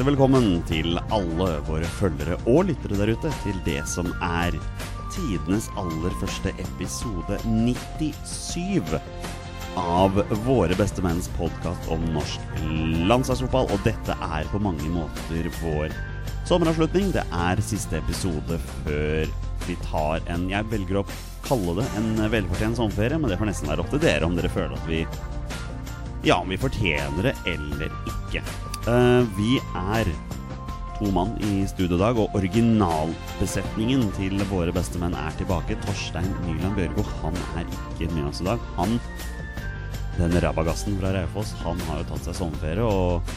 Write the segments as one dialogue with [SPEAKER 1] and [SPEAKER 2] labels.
[SPEAKER 1] hjertelig velkommen til alle våre følgere og lyttere der ute til det som er tidenes aller første episode 97 av Våre beste menns podkast om norsk landslagsfotball. Og dette er på mange måter vår sommeravslutning. Det er siste episode før vi tar en Jeg velger å kalle det en velfortjent sommerferie, men det får nesten være opp til dere om dere føler at vi ja, om vi fortjener det eller ikke. Eh, vi er to mann i studio i dag, og originalbesetningen til våre beste menn er tilbake. Torstein Nyland Bjørgo han er ikke med oss i dag. Han, den rabagassen fra Raufoss, han har jo tatt seg sommerferie og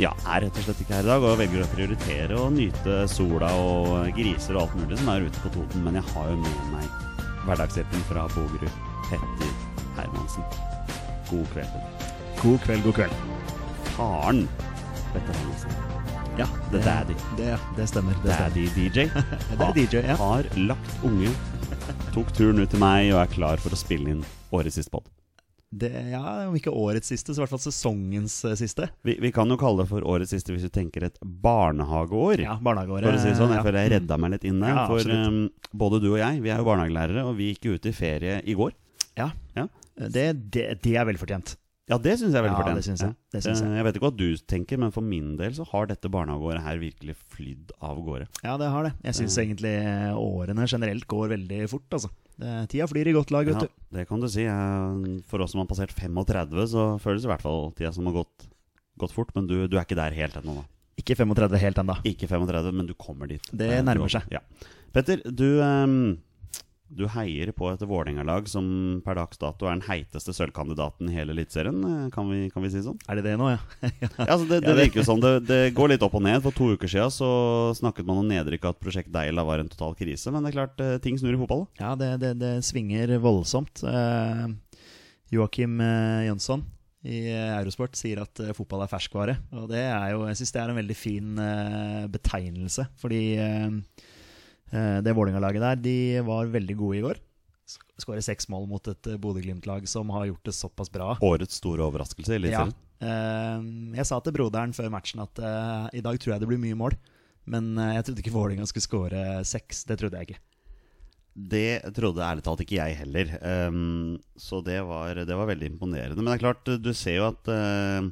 [SPEAKER 1] ja, er rett og slett ikke her i dag og velger å prioritere og nyte sola og griser og alt mulig som er ute på Toten. Men jeg har jo med meg hverdagshjelpen fra Bogerud, Petter Hermansen. God kveld.
[SPEAKER 2] God kveld, god kveld.
[SPEAKER 1] Faren Dette er liksom.
[SPEAKER 2] Ja,
[SPEAKER 1] The Daddy.
[SPEAKER 2] Det, det stemmer. Det stemmer.
[SPEAKER 1] Daddy DJ.
[SPEAKER 2] Det er DJ, ja.
[SPEAKER 1] Har lagt unge. Tok turen ut til meg og er klar for å spille inn årets siste pod.
[SPEAKER 2] Det, ja, Om ikke årets siste, så i hvert fall sesongens eh, siste.
[SPEAKER 1] Vi, vi kan jo kalle det for årets siste hvis du tenker et barnehageår.
[SPEAKER 2] Ja, barnehageåret.
[SPEAKER 1] For å si det sånn, Jeg
[SPEAKER 2] ja.
[SPEAKER 1] føler jeg redda meg litt inn der.
[SPEAKER 2] Ja,
[SPEAKER 1] for um, både du og jeg vi er jo barnehagelærere, og vi gikk jo ut i ferie i går.
[SPEAKER 2] Ja,
[SPEAKER 1] Ja.
[SPEAKER 2] det, det, det er velfortjent.
[SPEAKER 1] Ja, det syns jeg er veldig
[SPEAKER 2] Ja,
[SPEAKER 1] fortjent.
[SPEAKER 2] det synes jeg. Det synes jeg.
[SPEAKER 1] Eh, jeg vet ikke hva du tenker, men for min del så har dette barnehageåret her virkelig flydd av gårde.
[SPEAKER 2] Ja, det har det. Jeg syns egentlig eh, årene generelt går veldig fort, altså. Det, tida flyr i godt lag, vet
[SPEAKER 1] Ja,
[SPEAKER 2] du.
[SPEAKER 1] det kan du si. For oss som har passert 35, så føles i hvert fall tida som har gått, gått fort. Men du, du er ikke der helt ennå, da.
[SPEAKER 2] Ikke 35 helt ennå.
[SPEAKER 1] Ikke 35, men du kommer dit.
[SPEAKER 2] Det
[SPEAKER 1] Eh,
[SPEAKER 2] nærmer seg.
[SPEAKER 1] Ja. Petter, du, ehm, du heier på et Vålerenga-lag som per dags dato er den heiteste sølvkandidaten i hele Eliteserien. eh, Kan, vi- kan vi si sånn?
[SPEAKER 2] Er det det nå, ja?
[SPEAKER 1] Ja, altså det, det virker jo sånn. Det, det går litt opp og ned. For to uker siden så snakket man om nedrykk at Prosjekt Deila var en total krise. Men det er klart, eh, ting snur i fotball.
[SPEAKER 2] Ja, det, det, det svinger voldsomt. Eh, Joakim Jønsson i Eurosport sier at fotball er ferskvare. Og det er jo, jeg syns det er en veldig fin betegnelse. Fordi det Vålerenga-laget der, de var veldig gode i går. Sk- Skårer seks mål mot et eh, Bodø-Glimt-lag som har gjort det såpass bra.
[SPEAKER 1] Årets store overraskelse i
[SPEAKER 2] Ja.
[SPEAKER 1] Eliteserien.
[SPEAKER 2] Eh, jeg sa til broderen før matchen at eh, i dag tror jeg det blir mye mål. Men eh, jeg trodde ikke Vålerenga skulle skåre seks. Det trodde jeg ikke.
[SPEAKER 1] Det trodde ærlig talt ikke jeg heller. Ehm, så det var, det var veldig imponerende. Men det er klart, du ser jo at eh,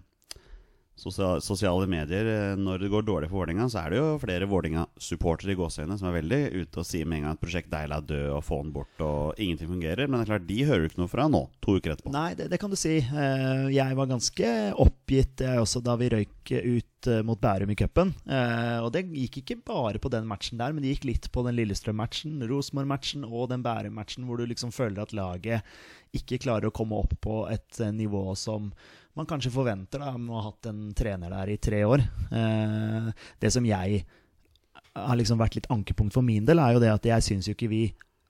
[SPEAKER 1] sosia- sosiale medier eh, Når det går dårlig for Vålerenga, så er det jo flere Vålerenga-supportere i gåseøynene som er veldig ute og sier med en gang at Prosjekt Deila er død og få den bort og ingenting fungerer. Men det er klart, de hører du ikke noe fra nå, to uker etterpå.
[SPEAKER 2] Nei, det, det kan du si. Eh, jeg var ganske oppgitt jeg også da vi røyk ut eh, mot Bærum i cupen. Eh, og det gikk ikke bare på den matchen der, men det gikk litt på den Lillestrøm-matchen, Rosenborg-matchen og den Bærum-matchen, hvor du liksom føler at laget ikke klarer å komme opp på et eh, nivå som man kanskje forventer da, med å ha hatt en trener der i tre år. Eh, det som jeg har liksom vært litt ankepunkt for min del, er jo det at jeg syns jo ikke vi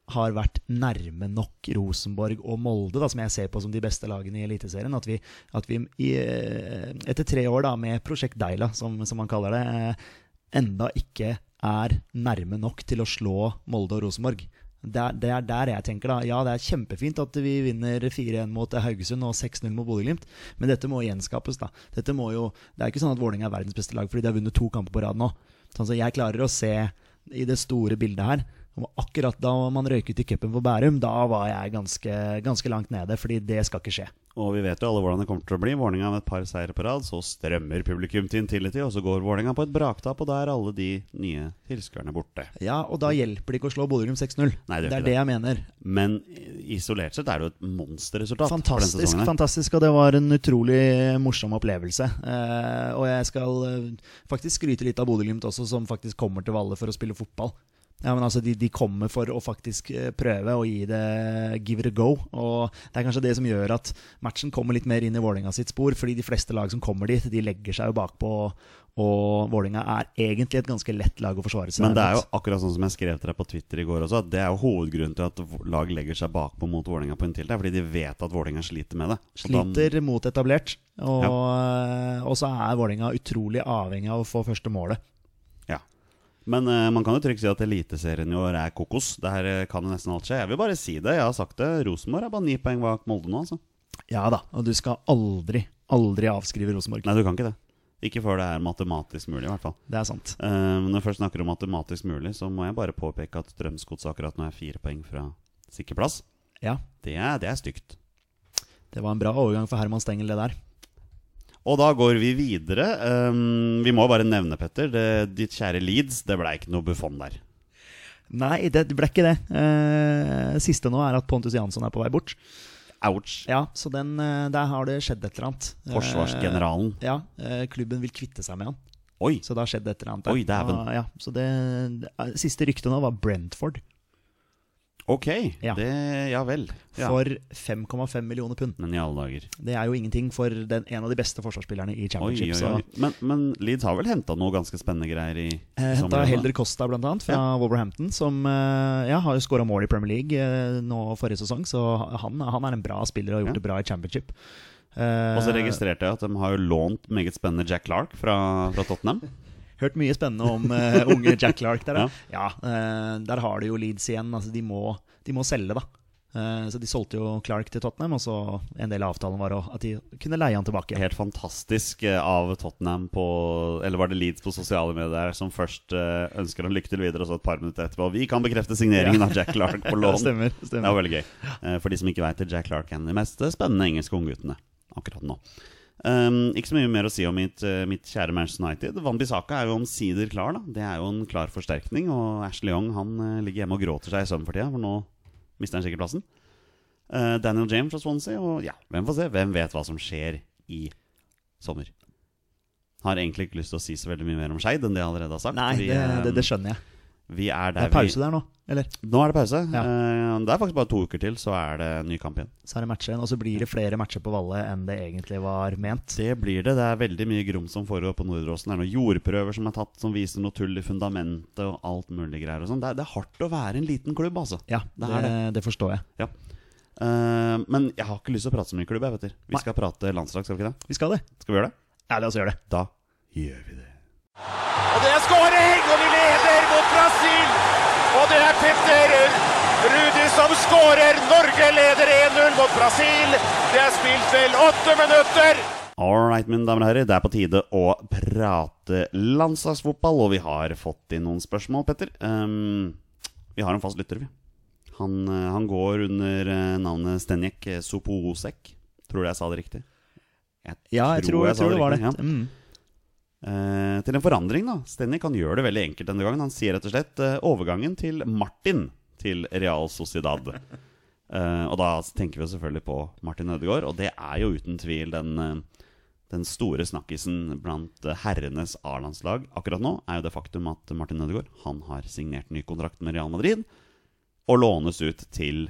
[SPEAKER 2] har vært nærme nok Rosenborg og Molde, da, som jeg ser på som de beste lagene i Eliteserien. At vi, at vi i, eh, etter tre år da, med Prosjekt Deila, som, som man kaller det, eh, enda ikke er nærme nok til å slå Molde og Rosenborg. Det er, det er der jeg tenker, da. Ja, det er kjempefint at vi vinner 4-1 mot Haugesund og 6-0 mot Bodø-Glimt, men dette må gjenskapes, da. Dette må jo, det er ikke sånn at Vålerenga er verdens beste lag fordi de har vunnet to kamper på rad nå. Sånn, så jeg klarer å se i det store bildet her og Akkurat da man røyk ut i cupen på Bærum, da var jeg ganske, ganske langt nede, fordi det skal ikke skje.
[SPEAKER 1] Og vi vet jo alle hvordan det kommer til å bli. Vålerenga med et par seire på rad, så strømmer publikum til Intility, og så går Vålerenga på et braktap, og da er alle de nye tilskuerne borte.
[SPEAKER 2] Ja, og da hjelper det ikke å slå Bodø-Glimt 6-0.
[SPEAKER 1] Det
[SPEAKER 2] Det er det jeg mener.
[SPEAKER 1] Men isolert sett er det jo et monsterresultat.
[SPEAKER 2] Fantastisk, fantastisk, og det var en utrolig morsom opplevelse. Eh, og jeg skal eh, faktisk skryte litt av Bodø-Glimt også, som faktisk kommer til Valle for å spille fotball. Ja, men altså, de, de kommer for å faktisk eh, prøve å gi det give it a go. Og det er kanskje det som gjør at matchen kommer litt mer inn i Vålinga sitt spor. Fordi de fleste lag som kommer dit, de legger seg jo bakpå. Og Vålinga er egentlig et ganske lett lag å forsvare seg
[SPEAKER 1] Men det er jo akkurat sånn som jeg skrev til deg på Twitter i går også, at det er jo hovedgrunnen til at lag legger seg bakpå mot Vålinga på inntil. Det er fordi de vet at Vålinga sliter med det.
[SPEAKER 2] Sliter mot etablert. Og, ja. og så er Vålinga utrolig avhengig av å få første målet.
[SPEAKER 1] Men uh, man kan jo trygt si at Eliteserien i år er kokos. Det her eh, kan jo nesten alt skje. Jeg vil bare si det. Jeg har sagt det. Rosenborg er bare ni poeng bak Molde nå, altså.
[SPEAKER 2] Ja da, og du skal aldri, aldri avskrive Rosenborg.
[SPEAKER 1] Nei, du kan ikke det. Ikke før det er matematisk mulig, i hvert fall.
[SPEAKER 2] Det er sant.
[SPEAKER 1] Uh, når jeg først snakker om matematisk mulig, så må jeg bare påpeke at Strømsgodset akkurat nå er fire poeng fra sikker plass.
[SPEAKER 2] Ja,
[SPEAKER 1] Det er, det er stygt.
[SPEAKER 2] det var en bra overgang for Herman Stengel, det der.
[SPEAKER 1] Og da går vi videre. Um, vi må bare nevne, Petter, det, ditt kjære Leeds. Det ble ikke noe Buffon der.
[SPEAKER 2] Nei, det ble ikke det. Uh, siste nå er at Pontus Jansson er på vei bort.
[SPEAKER 1] Ouch.
[SPEAKER 2] Ja, så den, eh, der har det skjedd et eller annet. Forsvarsgeneralen.
[SPEAKER 1] Forsvarsgeneralen.
[SPEAKER 2] ja, uh, klubben vil kvitte seg med han.
[SPEAKER 1] Oi!
[SPEAKER 2] Så det har skjedd et eller annet.
[SPEAKER 1] Oi, dæven.
[SPEAKER 2] Ja, så det, det Siste ryktet nå var Brentford
[SPEAKER 1] Ok.
[SPEAKER 2] Ja.
[SPEAKER 1] Det, ja vel. Ja.
[SPEAKER 2] for 5,5 millioner pund.
[SPEAKER 1] Men i alle dager.
[SPEAKER 2] Det er jo ingenting for den, en av de beste forsvarsspillerne i championship.
[SPEAKER 1] oi, oi.
[SPEAKER 2] Så
[SPEAKER 1] Men, men Leeds har vel henta noe ganske spennende greier i
[SPEAKER 2] eh, Henta? Helder Costa blant annet fra Wolverhampton, som eh, ja, har jo skåra mål i Premier League eh, nå forrige sesong. Så han, han er en bra spiller og har gjort det bra i championship. Eh,
[SPEAKER 1] Og så registrerte jeg at de har jo lånt meget spennende Jack Clark fra, fra Tottenham.
[SPEAKER 2] Hørt mye spennende om uh, unge Jack Clark der.
[SPEAKER 1] Ja.
[SPEAKER 2] Ja, ja eh, Der har du jo Leeds igjen. Altså, de, må, de må selge, da. Uh, så de solgte jo Clark til Tottenham, og så en del av avtalen var at de kunne leie han tilbake.
[SPEAKER 1] Helt fantastisk av Tottenham på Eller var det Leeds på sosiale medier som først ønsker han lykke til videre, og så et par minutter etterpå Vi kan bekrefte signeringen av Jack Clark på lån.
[SPEAKER 2] stemmer.
[SPEAKER 1] Det var veldig gøy. For de som ikke veit det, Jack Clark er en av de mest spennende engelske ungguttene akkurat nå. Um, ikke så mye mer å si om mitt, eh, mitt kjære Manchester United. Van Bissaka er jo omsider klar. da Det er jo en klar forsterkning. Og Ashley Young han eh, ligger hjemme og gråter seg i søvn for tida, for nå mister han sikkert plassen. Uh, Daniel James fra Swansea, og ja, hvem får se? Hvem vet hva som skjer i sommer? Har egentlig ikke lyst til å si så veldig mye mer om Skeid enn det jeg allerede har sagt.
[SPEAKER 2] Nei, det, det, det skjønner jeg.
[SPEAKER 1] Vi er
[SPEAKER 2] Det
[SPEAKER 1] der
[SPEAKER 2] er pause der nå, eller?
[SPEAKER 1] Nå er det pause.
[SPEAKER 2] Ja.
[SPEAKER 1] Uh, det er faktisk bare to uker til, så er det ny kamp igjen.
[SPEAKER 2] Så er det matcher igjen, og så blir det flere matcher på Valle enn det egentlig var ment.
[SPEAKER 1] Det blir det. Det er veldig mye grums som foregår på Nordåsen. Det er noen jordprøver som er tatt som viser noe tull i fundamentet og alt mulig greier. og sånn. Det, er- det er hardt å være en liten klubb, altså.
[SPEAKER 2] Ja,
[SPEAKER 1] Det
[SPEAKER 2] det,
[SPEAKER 1] er
[SPEAKER 2] det. forstår jeg.
[SPEAKER 1] Ja. Uh, men jeg har ikke lyst til å prate så mye klubb. Jeg vet det. Vi
[SPEAKER 2] Nei.
[SPEAKER 1] skal prate landslag, skal vi ikke det?
[SPEAKER 2] Vi skal det.
[SPEAKER 1] Skal vi gjøre det?
[SPEAKER 2] Ja, la oss gjøre det.
[SPEAKER 1] Da gjør vi det.
[SPEAKER 3] Og det er skåring, og vi leder mot Brasil! Og det er Petter Rudi som skårer. Norge leder 1-0 mot Brasil. Det er spilt vel åtte minutter.
[SPEAKER 1] All right, mine damer og herrer. Det er på tide å prate landslagsfotball, og vi har fått inn noen spørsmål, Petter. Um, vi har en fast lytter, vi. Han, eh, han går under eh, navnet Stenjek Sopoosek. Tror du jeg sa det riktig?
[SPEAKER 2] Ja, jeg tror, jeg
[SPEAKER 1] sa
[SPEAKER 2] tror det var det.
[SPEAKER 1] ja.
[SPEAKER 2] Mm.
[SPEAKER 1] Eh, til en forandring, da. Stenik kan gjøre det veldig enkelt denne gangen. Han sier rett og slett eh, overgangen til Martin til Real Sociedad. Eh, og da tenker vi selvfølgelig på Martin Ødegaard, og det er jo uten tvil den, eh, den store snakkisen blant eh, herrenes A-landslag akkurat nå, er jo det faktum at Martin Ødegaard han har signert ny kontrakt med Real Madrid og lånes ut til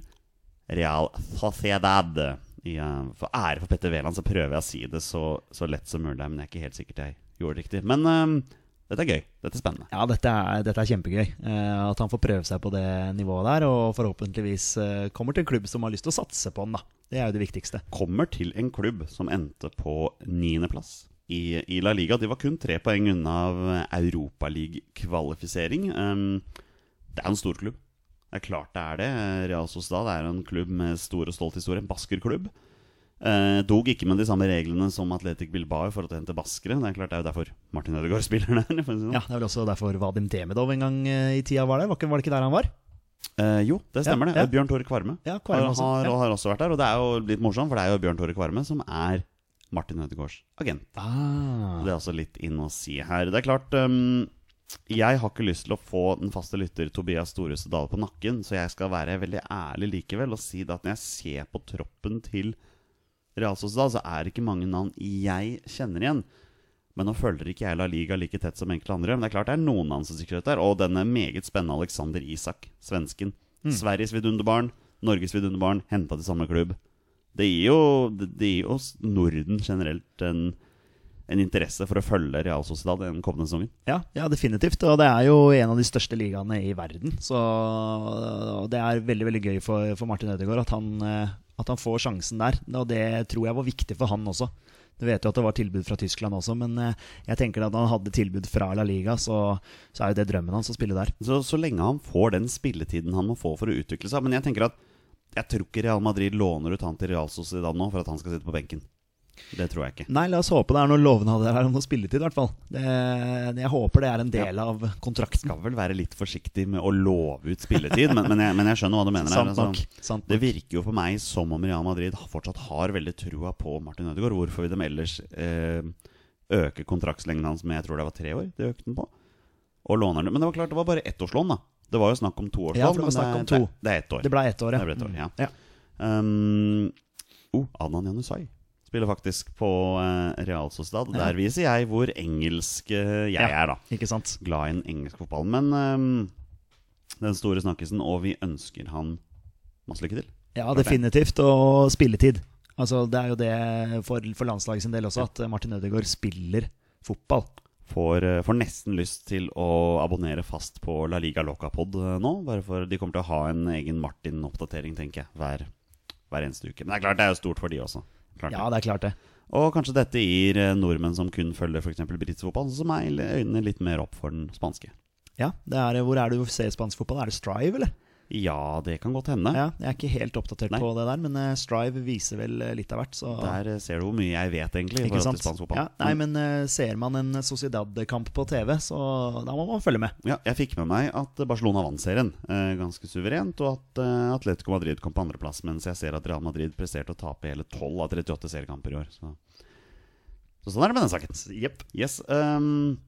[SPEAKER 1] Real Sociedad. I, eh, for ære for Petter Wæland så prøver jeg å si det så, så lett som mulig, men jeg er ikke helt sikker jeg gjorde det riktig. Men uh, dette er gøy. Dette er spennende.
[SPEAKER 2] Ja, dette er, dette er kjempegøy. Eh, at han får prøve seg på det nivået der, og forhåpentligvis eh, kommer til en klubb som har lyst til å satse på han. da. Det er jo det viktigste.
[SPEAKER 1] Kommer til en klubb som endte på niendeplass i, i La Liga. De var kun tre poeng unna av Europaliga-kvalifisering. Um, det er en stor klubb. Det er klart det er det. Real Sociedad er en klubb med stor og stolt historie. En baskerklubb. Eh, dog ikke med de samme reglene som Atletic Bilbao for å hente baskere. Det er klart det er jo derfor Martin Ødegaard spiller der. Sånn.
[SPEAKER 2] Ja, Det er vel også derfor Vadim Demidov en gang eh, i tida var der. Var, ikke, var det ikke der han var?
[SPEAKER 1] Eh, jo, det stemmer
[SPEAKER 2] Ja,
[SPEAKER 1] det.
[SPEAKER 2] ja.
[SPEAKER 1] Bjørn Tore Kvarme,
[SPEAKER 2] Ja, Kvarme
[SPEAKER 1] har,
[SPEAKER 2] også.
[SPEAKER 1] har,
[SPEAKER 2] Ja.
[SPEAKER 1] har også vært der. Og det er jo litt morsomt, for det er jo Bjørn Tore Kvarme som er Martin Ødegaards agent.
[SPEAKER 2] Ah.
[SPEAKER 1] Det er også litt inn å si her. Det er klart um, Jeg har ikke lyst til å få den faste lytter Tobias Storhuset Dale på nakken, så jeg skal være veldig ærlig likevel og si det at når jeg ser på troppen til Real Sociedad, så er det ikke mange navn jeg kjenner igjen. Men nå følger ikke jeg La Liga like tett som enkelte andre. Men det er klart det er noen navn som stikker ut der. Og denne meget spennende Alexander Isak, svensken. Sveriges vidunderbarn, Norges vidunderbarn, henta til samme klubb. Det gir jo, det det gir jo Norden generelt en, en interesse for å følge Real Sociedad den kommende sesongen.
[SPEAKER 2] Ja, ja, definitivt. Og det er jo en av de største ligaene i verden. Så det er veldig veldig gøy for, for Martin Ødegaard at han, eh, at han får sjansen der. Og det tror jeg var viktig for han også. Du vet jo at det var tilbud fra Tyskland også, men eh, jeg tenker at han hadde tilbud fra La Liga, så, så er jo det drømmen hans å spille der.
[SPEAKER 1] Så, så lenge han får den spilletiden han må få for å utvikle seg. Men jeg tenker at jeg tror ikke Real Madrid låner ut han til Real Sociedad nå for at han skal sitte på benken. Det tror jeg ikke.
[SPEAKER 2] Nei, la oss håpe det er noe lovnader her om noe spilletid, i hvert fall. Det, jeg håper det er en del av kontrakten.
[SPEAKER 1] Skal vel være litt forsiktig med å love ut spilletid, men, men, jeg, men jeg skjønner hva du mener. her, altså.
[SPEAKER 2] Sant
[SPEAKER 1] Det virker jo for meg som om Real Madrid fortsatt har veldig trua på Martin Ødegaard. Hvorfor vil de ellers eh, øke kontraktslengden hans med jeg tror det var tre år? De økte den på. Og låner den. Men det var klart, det var bare ettårslån, da. Det var jo snakk om toårslån.
[SPEAKER 2] Ja, det
[SPEAKER 1] men
[SPEAKER 2] snakk om
[SPEAKER 1] det, det er ett år.
[SPEAKER 2] Det ble ett år,
[SPEAKER 1] Det ble ett år, ja.
[SPEAKER 2] ja.
[SPEAKER 1] Um, oh, Adnan Janusai spiller faktisk på eh, Real Sociedad.
[SPEAKER 2] Ja.
[SPEAKER 1] Der viser jeg hvor engelsk eh, jeg
[SPEAKER 2] Ja.
[SPEAKER 1] er, da.
[SPEAKER 2] Ikke sant?
[SPEAKER 1] Glad i den engelske fotballen. Men um, den store snakkisen, og vi ønsker han masse lykke til.
[SPEAKER 2] Ja, definitivt. Og spilletid. Altså, det er jo det for, for landslaget sin del også, at Martin Ødegaard spiller fotball.
[SPEAKER 1] Får, eh, får nesten lyst til å abonnere fast på La Liga Loca-pod nå. Bare for De kommer til å ha en egen Martin-oppdatering, tenker jeg, hver, hver eneste uke. Men det er klart det er jo stort for de også. Klart
[SPEAKER 2] Ja,
[SPEAKER 1] det.
[SPEAKER 2] er klart det.
[SPEAKER 1] Og kanskje dette gir eh, nordmenn som kun følger f.eks. britisk fotball, som meg øynene litt mer opp for den spanske.
[SPEAKER 2] Ja, det er, Hvor er det du ser spansk fotball? Er det Strive, eller?
[SPEAKER 1] Ja, det kan godt hende.
[SPEAKER 2] Ja, Jeg er ikke helt oppdatert
[SPEAKER 1] Nei.
[SPEAKER 2] på det der, men eh, Strive viser vel eh, litt av hvert. Så
[SPEAKER 1] Der eh, ser du hvor mye jeg vet, egentlig.
[SPEAKER 2] Ikke sant? Ja, nei, men eh, ser man en Sociedad-kamp på TV, så da må man følge med.
[SPEAKER 1] Ja, jeg fikk med meg at Barcelona vant serien ganske suverent, og at Atletico Madrid kom på andreplass, mens jeg ser at Real Madrid presterte å tape hele 12 av 38 seriekamper i år. Så, så sånn er det med den saken.
[SPEAKER 2] Jepp.
[SPEAKER 1] Yes, um,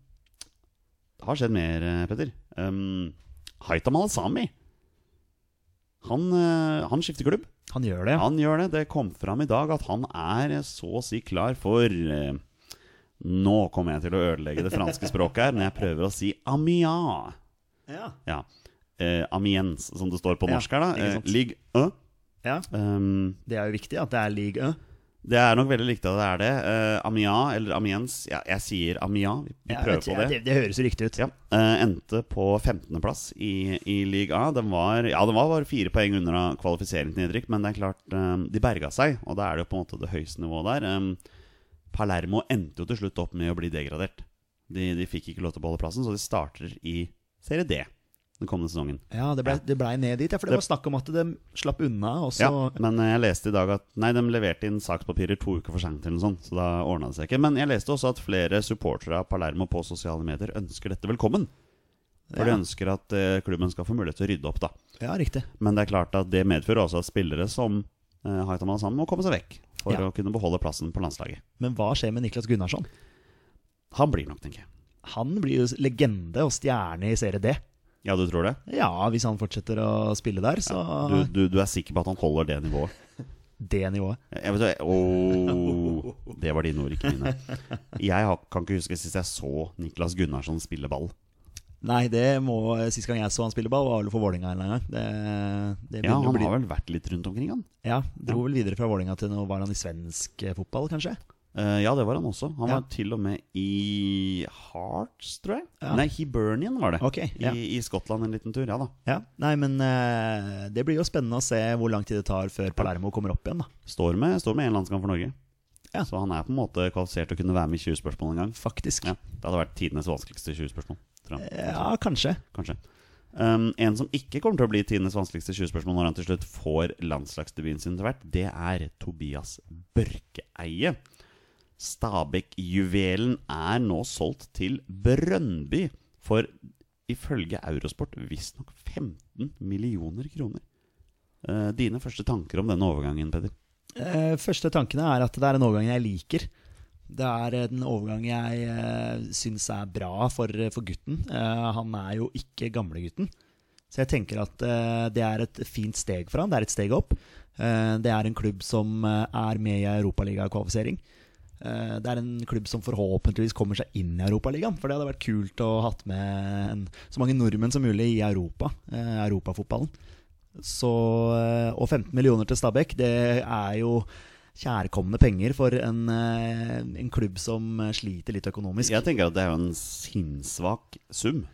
[SPEAKER 1] det har skjedd mer, Petter. Um, Haitam Al-Sami han, eh, han skifter klubb.
[SPEAKER 2] Han gjør det.
[SPEAKER 1] Han gjør det. Det kom fram i dag at han er så å si klar for eh, Nå kommer jeg til å ødelegge det franske språket her når jeg prøver å si Amiens.
[SPEAKER 2] Ja.
[SPEAKER 1] Ja. Eh, Amiens, som det står på
[SPEAKER 2] Ja,
[SPEAKER 1] norsk her, da. Eh. Ligue 1.
[SPEAKER 2] ja.
[SPEAKER 1] Um,
[SPEAKER 2] Det er jo viktig at det er Ligue Ø.
[SPEAKER 1] det er nok veldig likt at det er det. Uh, Amiens, eller Amiens ja, Jeg sier Amiens. Vi, vi
[SPEAKER 2] Ja,
[SPEAKER 1] prøver
[SPEAKER 2] vet-
[SPEAKER 1] på
[SPEAKER 2] ja,
[SPEAKER 1] det.
[SPEAKER 2] det. Det høres riktig ut.
[SPEAKER 1] Ja, Uh, endte på 15.-plass i, i Ligue A. Den var, ja, den var bare fire poeng under kvalifisering til nedrykk, men det er klart eh, de berga seg, og da er det jo på en måte det høyeste nivået der. Um, Palermo endte jo til slutt opp med å bli degradert. De, de fikk ikke lov til å beholde plassen, så de starter i Serie D den kommende sesongen.
[SPEAKER 2] Ja, det ble,
[SPEAKER 1] Ja.
[SPEAKER 2] ble ned dit. Ja, for det
[SPEAKER 1] Det-
[SPEAKER 2] var snakk om at de slapp unna. Også.
[SPEAKER 1] Ja, men jeg leste i dag at Nei, de leverte inn sakspapirer to uker for seint, eller noe sånt, så da ordna det seg ikke. Men jeg leste også at flere supportere av Palermo på sosiale medier ønsker dette velkommen. For de ønsker at uh, klubben skal få mulighet til å rydde opp, da.
[SPEAKER 2] ja, riktig.
[SPEAKER 1] Men det er klart at det medfører også at spillere som uh, Haitam Al-Sam må komme seg vekk for å kunne beholde plassen på landslaget.
[SPEAKER 2] Men hva skjer med Niklas Gunnarsson?
[SPEAKER 1] Han blir nok, tenker jeg.
[SPEAKER 2] Han blir jo legende og stjerne i Serie D.
[SPEAKER 1] Ja, du tror det?
[SPEAKER 2] Ja, hvis han fortsetter å spille der, så
[SPEAKER 1] Du, du, du er sikker på at han holder det nivået?
[SPEAKER 2] det nivået.
[SPEAKER 1] Jeg vet, oh, det var dine ord, ikke mine. Jeg kan ikke huske sist jeg så Niklas Gunnarsson spille ball.
[SPEAKER 2] Nei, det må Sist gang jeg så han spille ball, var vel for Vålinga en gang. Det, det
[SPEAKER 1] Ja, Han
[SPEAKER 2] bli
[SPEAKER 1] har vel vært litt rundt omkring, han?
[SPEAKER 2] Ja, dro vel videre fra Vålinga til nå var han i svensk fotball, kanskje?
[SPEAKER 1] Eh, ja, det var han også. Han
[SPEAKER 2] Ja.
[SPEAKER 1] var til og med i Hearts, tror jeg.
[SPEAKER 2] Ja.
[SPEAKER 1] Nei, Hibernian var det.
[SPEAKER 2] Ok, ja.
[SPEAKER 1] I, I Skottland en liten tur. Ja da.
[SPEAKER 2] Ja, Nei, men uh, det blir jo spennende å se hvor lang tid det tar før Palermo kommer opp igjen, da.
[SPEAKER 1] Står med, står med en landskamp for Norge.
[SPEAKER 2] Ja.
[SPEAKER 1] Så han er på en måte kvalifisert til å kunne være med i 20 spørsmål en gang.
[SPEAKER 2] Faktisk.
[SPEAKER 1] Ja, det hadde vært tidenes vanskeligste 20 spørsmål. Tror jeg.
[SPEAKER 2] Ja, kanskje.
[SPEAKER 1] Kanskje. Um, en som ikke kommer til å bli tidenes vanskeligste 20 spørsmål når han til slutt får landslagsdebuten sin til hvert, det er Tobias Børkeeie. Stabæk-juvelen er nå solgt til Brønnby for ifølge Eurosport visstnok 15 millioner kroner. Eh, dine første tanker om denne overgangen, Peder?
[SPEAKER 2] Eh, første tankene er at det er en overgang jeg liker. Det er en overgang jeg uh, syns er bra for, for gutten. Eh, han er jo ikke gamlegutten. Så jeg tenker at eh, det er et fint steg for han. Det er et steg opp. Eh, det er en klubb som eh, er med i Europaligakvalifisering. Uh, det er en klubb som forhåpentligvis kommer seg inn i Europaligaen. For det hadde vært kult å ha hatt med en, så mange nordmenn som mulig i Europa. eh, europafotballen. Så, eh, og 15 millioner til Stabæk, det er jo kjærkomne penger for en, eh, en klubb som eh, sliter litt økonomisk.
[SPEAKER 1] Jeg tenker at det er jo en sinnssvak sum.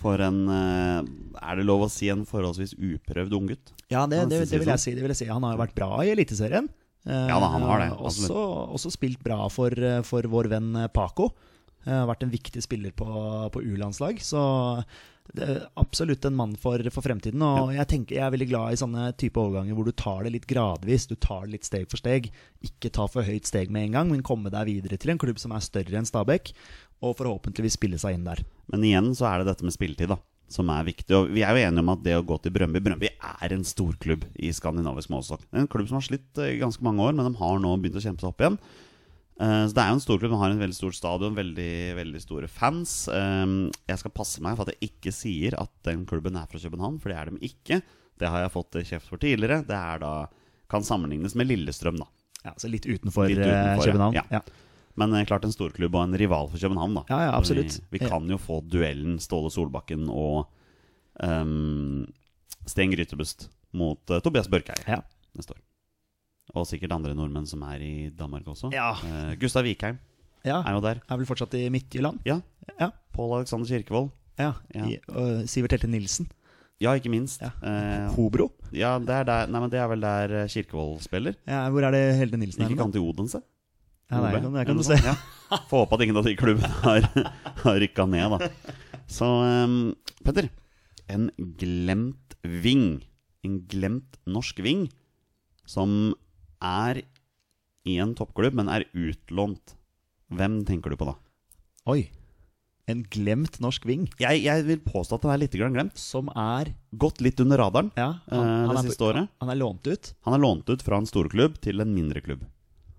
[SPEAKER 1] For en eh, Er det lov å si en forholdsvis uprøvd unggutt?
[SPEAKER 2] Ja, det, det, det, vil jeg
[SPEAKER 1] sånn?
[SPEAKER 2] si, det vil jeg si. Han har jo vært bra i Eliteserien. Eh,
[SPEAKER 1] Ja da, han har det,
[SPEAKER 2] Også, også spilt bra for, eh, for vår venn eh, Paco. Eh, Har vært en viktig spiller på, på U-landslag. Så det absolutt en mann for, for fremtiden. Og jeg, tenker, jeg er veldig glad i sånne type overganger hvor du tar det litt gradvis. Du tar det litt steg for steg. Ikke ta for høyt steg med en gang, men komme deg videre til en klubb som er større enn Stabæk. Og forhåpentligvis spille seg inn der.
[SPEAKER 1] Men igjen så er det dette med spilletid, da. Som er viktig. Og vi er jo enige om at det å gå til Brøndby Brøndby er en storklubb i skandinavisk målestokk. En klubb som har slitt i ganske mange år, men de har nå begynt å kjempe seg opp igjen. Eh, Så det er jo en storklubb. De har en veldig stort stadion, veldig, veldig store fans. Eh, Jeg skal passe meg for at jeg ikke sier at den klubben er fra København, for det er de ikke. Det har jeg fått kjeft for tidligere. Det er da kan sammenlignes med Lillestrøm, da.
[SPEAKER 2] Ja, så litt utenfor,
[SPEAKER 1] Litt
[SPEAKER 2] eh,
[SPEAKER 1] utenfor.
[SPEAKER 2] København.
[SPEAKER 1] Ja.
[SPEAKER 2] Ja.
[SPEAKER 1] Men eh, klart en storklubb og en rival for København, da.
[SPEAKER 2] Ja, ja, absolutt.
[SPEAKER 1] Vi, vi kan jo få duellen Ståle Solbakken og um, Sten Grytebust mot uh, Tobias Børkeie
[SPEAKER 2] Ja.
[SPEAKER 1] neste år. Og sikkert andre nordmenn som er i Danmark også.
[SPEAKER 2] Ja.
[SPEAKER 1] Uh, Gustav Vikheim
[SPEAKER 2] ja.
[SPEAKER 1] er jo der.
[SPEAKER 2] Er vel fortsatt i Midtjylland?
[SPEAKER 1] Ja.
[SPEAKER 2] Ja.
[SPEAKER 1] Pål Alexander Kirkevold.
[SPEAKER 2] ja.
[SPEAKER 1] Ja.
[SPEAKER 2] I, Sivert Helte Nilsen.
[SPEAKER 1] Ja, ikke minst.
[SPEAKER 2] Ja.
[SPEAKER 1] Eh,
[SPEAKER 2] Hobro.
[SPEAKER 1] ja, det er, der, nei, men det er vel der Kirkevold spiller.
[SPEAKER 2] Ja, hvor er det Helde Nilsen
[SPEAKER 1] Ikke kan til Odense?
[SPEAKER 2] Ja,
[SPEAKER 1] det
[SPEAKER 2] kan,
[SPEAKER 1] det
[SPEAKER 2] kan du se.
[SPEAKER 1] Ja. Få håpe at ingen av de klubbene har, har rykka ned, da. Så um, Petter. En glemt ving. En glemt norsk ving som er i en toppklubb, men er utlånt. Hvem tenker du på da?
[SPEAKER 2] Oi. En glemt norsk ving
[SPEAKER 1] Jeg, jeg vil påstå at den er litt glemt.
[SPEAKER 2] som er
[SPEAKER 1] Gått litt under radaren
[SPEAKER 2] Ja,
[SPEAKER 1] eh, det
[SPEAKER 2] er,
[SPEAKER 1] siste året.
[SPEAKER 2] Han er lånt ut.
[SPEAKER 1] Han er lånt ut fra en storklubb til en mindre klubb.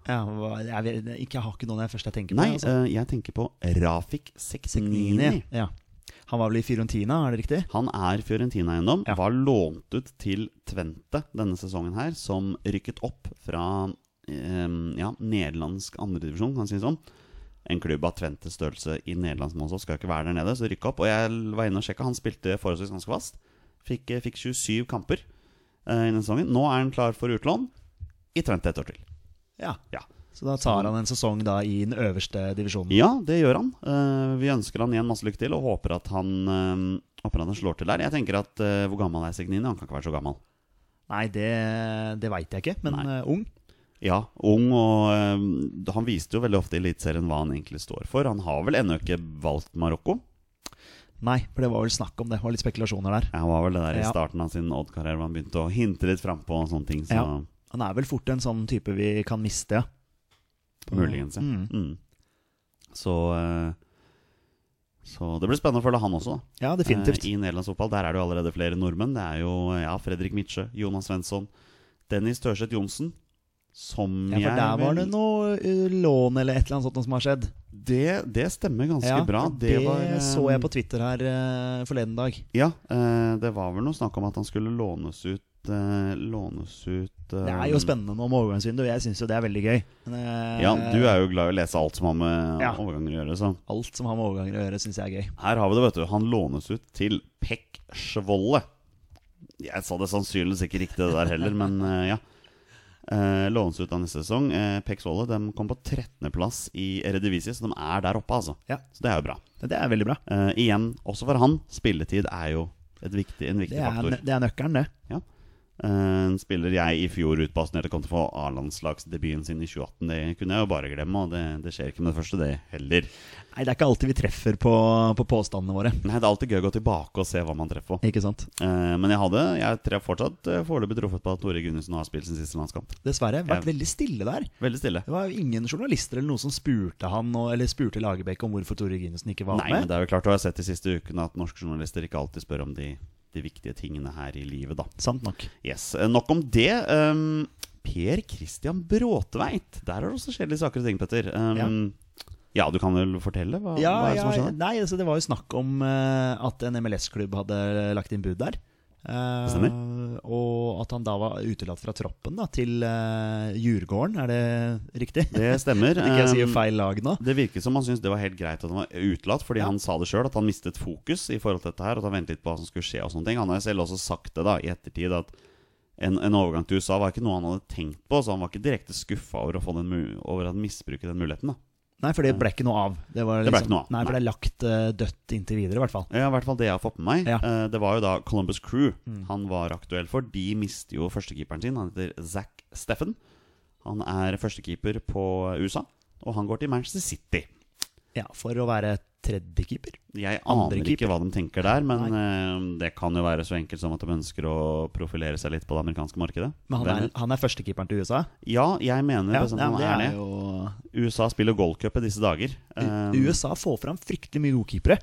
[SPEAKER 2] Ja, jeg, vet, ikke, jeg har ikke noen jeg først jeg tenker på.
[SPEAKER 1] Nei,
[SPEAKER 2] altså.
[SPEAKER 1] eh, jeg tenker på Rafik Seknini.
[SPEAKER 2] Seknini, Ja. Han var vel i Fiorentina, er det riktig?
[SPEAKER 1] Han er Fiorentina-eiendom.
[SPEAKER 2] Ja.
[SPEAKER 1] Var lånt ut til Tvente denne sesongen her, som rykket opp fra eh, ja, nederlandsk andredivisjon, kan man si det sånn. En klubb av Tventes størrelse i Nederland som også skal ikke være der nede, så rykke opp. Og jeg var inne og sjekka, han spilte forholdsvis ganske fast. Fikk, fikk 27 kamper eh, i denne sesongen. Nå er han klar for utlån i Tvente et år til.
[SPEAKER 2] Ja.
[SPEAKER 1] Ja.
[SPEAKER 2] Så da tar han en sesong da i den øverste divisjonen.
[SPEAKER 1] Ja, det gjør han. Uh, vi ønsker han igjen masse lykke til og håper at han, uh, håper han slår til der. Jeg tenker at uh, Hvor gammel er Segnini? Han kan ikke være så gammel.
[SPEAKER 2] Nei, det, det veit jeg ikke, men ung.
[SPEAKER 1] Ja, ung, og han viste jo veldig ofte i Eliteserien hva han egentlig står for. Han har vel ennå ikke valgt Marokko.
[SPEAKER 2] Nei, for det var vel snakk om det. Det var litt spekulasjoner der.
[SPEAKER 1] Ja, Han var vel det der i starten av sin Odd-karriere hvor han begynte å hinte litt frampå og sånne ting. Så
[SPEAKER 2] Ja. Han er vel fort en sånn type vi kan miste, ja.
[SPEAKER 1] muligens, ja.
[SPEAKER 2] Mm.
[SPEAKER 1] Mm. Så eh, Så det blir spennende å følge han også, da.
[SPEAKER 2] Ja, definitivt.
[SPEAKER 1] Eh, I nederlandsfotball der er det jo allerede flere nordmenn. Det er jo ja, Fredrik Mitsjø, Jonas Svensson, Dennis Tørseth Johnsen. Som
[SPEAKER 2] Ja, for der var det noe uh, lån eller et eller annet sånt som har skjedd.
[SPEAKER 1] Det, det stemmer ganske
[SPEAKER 2] Ja,
[SPEAKER 1] bra.
[SPEAKER 2] Det, det
[SPEAKER 1] var, eh,
[SPEAKER 2] så jeg på Twitter her uh, forleden dag.
[SPEAKER 1] Ja, uh, det var vel noe snakk om at han skulle lånes ut eh, Lånes ut eh,
[SPEAKER 2] Det er jo spennende nå med overgangsvinduet. jeg syns jo det er veldig gøy. Men, eh,
[SPEAKER 1] Ja, du er jo glad i å lese alt som har med
[SPEAKER 2] Ja.
[SPEAKER 1] overganger å gjøre. Så
[SPEAKER 2] Alt som har med overganger å gjøre, syns jeg er gøy.
[SPEAKER 1] her har vi det, vet du. Han lånes ut til Pekk Svolle. Jeg sa det sannsynligvis ikke riktig det der heller, men ja. Lånes ut av neste sesong. Pekk Svolle de kom på 13.-plass i Eredivisie, så de er der oppe, altså.
[SPEAKER 2] Ja.
[SPEAKER 1] Så det er jo bra.
[SPEAKER 2] Det er veldig bra.
[SPEAKER 1] Igjen, også for han, spilletid er jo et viktig, en viktig
[SPEAKER 2] Det er,
[SPEAKER 1] faktor.
[SPEAKER 2] det er nøkkelen, det.
[SPEAKER 1] Ja. En spiller jeg i fjor utbasunerte kom til å få A-landslagsdebuten sin i 2018. Det kunne jeg jo bare glemme, og det, det skjer ikke med det første, det heller.
[SPEAKER 2] Nei, det er ikke alltid vi treffer på, på påstandene våre.
[SPEAKER 1] Nei, Det er alltid gøy å gå tilbake og se hva man treffer på.
[SPEAKER 2] Ikke sant?
[SPEAKER 1] Eh, Men jeg hadde Jeg treff fortsatt eh, foreløpig truffet på at Tore Gundersen har spilt sin siste landskamp.
[SPEAKER 2] Dessverre. Vært
[SPEAKER 1] jeg,
[SPEAKER 2] veldig stille der.
[SPEAKER 1] Veldig stille.
[SPEAKER 2] Det var jo ingen journalister eller noen som spurte han Eller spurte Lagerbäck om hvorfor Tore Ginesen ikke var
[SPEAKER 1] Nei, men det er jo klart Du har sett de siste ukene at norske journalister ikke alltid spør om de, de viktige tingene her i livet, da.
[SPEAKER 2] Sant nok.
[SPEAKER 1] Yes, eh, Nok om det. Um, per Christian Bråtveit. Der er det også skjedd litt saker og ting, Petter. Um, ja. du kan vel fortelle? Hva,
[SPEAKER 2] Ja,
[SPEAKER 1] hva er det som har skjedd?
[SPEAKER 2] nei, altså det var jo snakk om uh, at en MLS-klubb hadde lagt inn bud der. Eh,
[SPEAKER 1] stemmer.
[SPEAKER 2] og at han da var utelatt fra troppen da, til uh, Djurgården, er det riktig?
[SPEAKER 1] Det stemmer.
[SPEAKER 2] Ikke jeg sier
[SPEAKER 1] Um,
[SPEAKER 2] feil lag nå.
[SPEAKER 1] Det virket som han syntes det var helt greit at han var utelatt, fordi
[SPEAKER 2] Ja.
[SPEAKER 1] han sa det sjøl, at han mistet fokus i forhold til dette her, og at han ventet litt på hva som skulle skje og sånne ting. Han har selv også sagt det da, i ettertid, at en, en overgang til USA var ikke noe han hadde tenkt på, så han var ikke direkte skuffa over, å få den over å misbruke den muligheten. da.
[SPEAKER 2] Nei, for det ble ikke noe av. Det, var
[SPEAKER 1] Det ble
[SPEAKER 2] liksom,
[SPEAKER 1] ikke noe av,
[SPEAKER 2] Nei, for det er lagt uh, dødt inntil videre, i hvert fall.
[SPEAKER 1] Ja, i hvert fall det jeg har fått med meg.
[SPEAKER 2] Ja.
[SPEAKER 1] Uh, Det var jo da Columbus Crew
[SPEAKER 2] Mm.
[SPEAKER 1] han var aktuell for. De mister jo førstekeeperen sin. Han heter Zack Steffen. Han er førstekeeper på USA, og han går til Manchester City.
[SPEAKER 2] Ja, For å være tredjekeeper.
[SPEAKER 1] Jeg
[SPEAKER 2] aner
[SPEAKER 1] aner
[SPEAKER 2] keeper.
[SPEAKER 1] ikke hva de tenker der, men eh, det kan jo være så enkelt som at de ønsker å profilere seg litt på det amerikanske markedet.
[SPEAKER 2] Men han er, han er førstekeeperen til USA.
[SPEAKER 1] Ja, jeg mener
[SPEAKER 2] Ja,
[SPEAKER 1] bestemt
[SPEAKER 2] ja, det
[SPEAKER 1] er det.
[SPEAKER 2] jo
[SPEAKER 1] USA spiller goalcup i disse dager. Um,
[SPEAKER 2] USA får fram fryktelig mye gode keepere.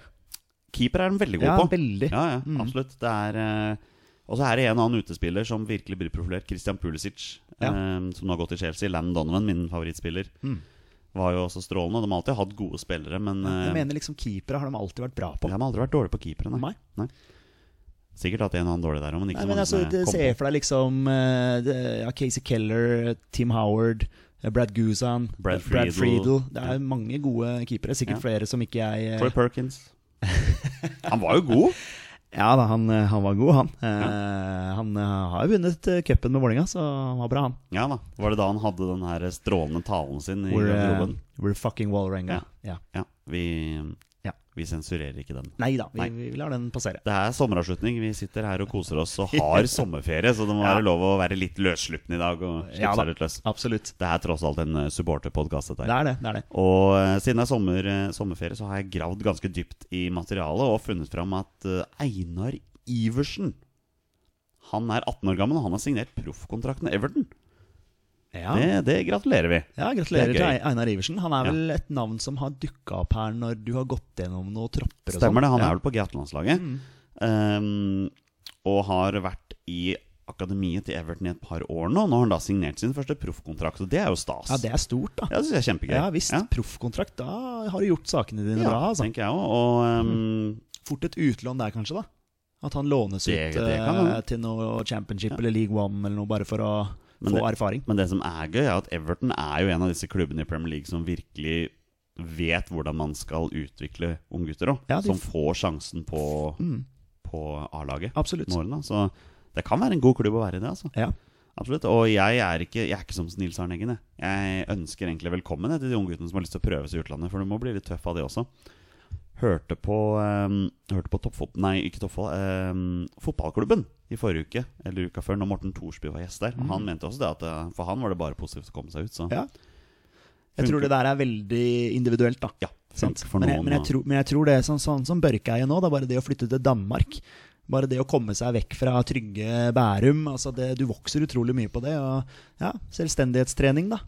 [SPEAKER 1] Keeper er de veldig gode
[SPEAKER 2] Ja,
[SPEAKER 1] på.
[SPEAKER 2] veldig.
[SPEAKER 1] Ja, ja,
[SPEAKER 2] Mm.
[SPEAKER 1] absolutt. Det er eh, Og så er det en annen utespiller som virkelig blir profilert. Christian Pulisic,
[SPEAKER 2] Ja.
[SPEAKER 1] eh, som nå har gått til Chelsea. Landon Donovan, min favorittspiller,
[SPEAKER 2] Mm.
[SPEAKER 1] Var jo også strålende. De har alltid hatt gode spillere, men
[SPEAKER 2] Jeg
[SPEAKER 1] eh,
[SPEAKER 2] mener liksom Keepere har de alltid vært bra på.
[SPEAKER 1] de har aldri vært dårlige på keepere. Nei.
[SPEAKER 2] Nei.
[SPEAKER 1] Sikkert hatt en og annen dårlig der òg, men ikke
[SPEAKER 2] Nei, men altså, Se for deg liksom eh, ja, Casey Keller, Tim Howard, eh, Brad Guzan,
[SPEAKER 1] Brad
[SPEAKER 2] Brad
[SPEAKER 1] Friedel.
[SPEAKER 2] Friedel. Det er mange gode keepere. Sikkert
[SPEAKER 1] Ja.
[SPEAKER 2] flere som ikke jeg
[SPEAKER 1] Troy Perkins. Han var jo god.
[SPEAKER 2] Ja da, han, eh, han var god, han. Eh, Han eh, har jo vunnet uh, cupen med Vålerenga, så han var bra, han.
[SPEAKER 1] Ja da. Var det da han hadde den her strålende talen sin i
[SPEAKER 2] We're,
[SPEAKER 1] garderoben?
[SPEAKER 2] we're fucking Wallerenga. Ja.
[SPEAKER 1] Ja. Vi,
[SPEAKER 2] Ja.
[SPEAKER 1] Vi sensurerer ikke den.
[SPEAKER 2] Neida, vi,
[SPEAKER 1] Nei.
[SPEAKER 2] vi lar den passere.
[SPEAKER 1] Det er sommeravslutning. Vi sitter her og koser oss og har sommerferie, så det må
[SPEAKER 2] Ja.
[SPEAKER 1] være lov å være litt løssluppen i dag og slippe
[SPEAKER 2] Ja da.
[SPEAKER 1] seg litt løs.
[SPEAKER 2] Absolutt.
[SPEAKER 1] Det er tross alt en eh, supporterpodkast, dette
[SPEAKER 2] Det er det. det, er det.
[SPEAKER 1] Og uh, siden det er sommer, uh, sommerferie, så har jeg gravd ganske dypt i materialet og funnet fram at uh, Einar Iversen Han er 18 år gammel, og han har signert proffkontrakten med Everton.
[SPEAKER 2] Ja.
[SPEAKER 1] Det, det gratulerer vi.
[SPEAKER 2] Ja, Gratulerer til Einar Iversen. Han er
[SPEAKER 1] Ja.
[SPEAKER 2] vel et navn som har dukka opp her når du har gått gjennom noen tropper og.
[SPEAKER 1] Stemmer det. Han
[SPEAKER 2] ja.
[SPEAKER 1] er vel på G18-landslaget.
[SPEAKER 2] Mm.
[SPEAKER 1] Um, og har vært i akademiet til Everton i et par år nå. Nå har han da signert sin første proffkontrakt, og det er jo stas.
[SPEAKER 2] Ja, det er stort, da.
[SPEAKER 1] Ja, det synes jeg er kjempegøy.
[SPEAKER 2] Ja visst. Proffkontrakt. Da har du gjort sakene dine
[SPEAKER 1] Ja,
[SPEAKER 2] bra. Altså.
[SPEAKER 1] tenker jeg også. Og um,
[SPEAKER 2] Fort et utlån der, kanskje. da At han lånes
[SPEAKER 1] Det-
[SPEAKER 2] ut
[SPEAKER 1] det
[SPEAKER 2] eh, til noe championship eller League One eller noe, bare for å
[SPEAKER 1] Men
[SPEAKER 2] få
[SPEAKER 1] det-
[SPEAKER 2] erfaring.
[SPEAKER 1] Men det som er gøy, er at Everton er jo en av disse klubbene i Premier League som virkelig vet hvordan man skal utvikle unggutter òg.
[SPEAKER 2] Ja, de
[SPEAKER 1] som får sjansen på,
[SPEAKER 2] Mm,
[SPEAKER 1] på A-laget
[SPEAKER 2] absolutt.
[SPEAKER 1] Målene. Så det kan være en god klubb å være i det, altså.
[SPEAKER 2] Ja.
[SPEAKER 1] Absolutt. Og jeg er ikke, jeg er ikke som Nils Arne Eggen. jeg. Jeg ønsker egentlig velkommen til de ungguttene som har lyst til å prøve seg i utlandet, for du må bli litt tøff av det også. Hørte på, um, hørte på toppfot... Nei, ikke toppfot... Um, fotballklubben i forrige uke, eller uka før, når Morten Thorsby var gjest der. Mm. Han mente også det at uh, for han var det bare positivt å komme seg ut. Så.
[SPEAKER 2] Ja. Jeg tror det der er veldig individuelt, da.
[SPEAKER 1] ja,
[SPEAKER 2] Sant?
[SPEAKER 1] funker
[SPEAKER 2] Men, jeg, men, jeg tror, men jeg tror det er sånn, sånn som Børkeie nå, det er bare det å flytte til Danmark. Bare det å komme seg vekk fra trygge Bærum. Altså det, du vokser utrolig mye på det. Og ja, selvstendighetstrening, da.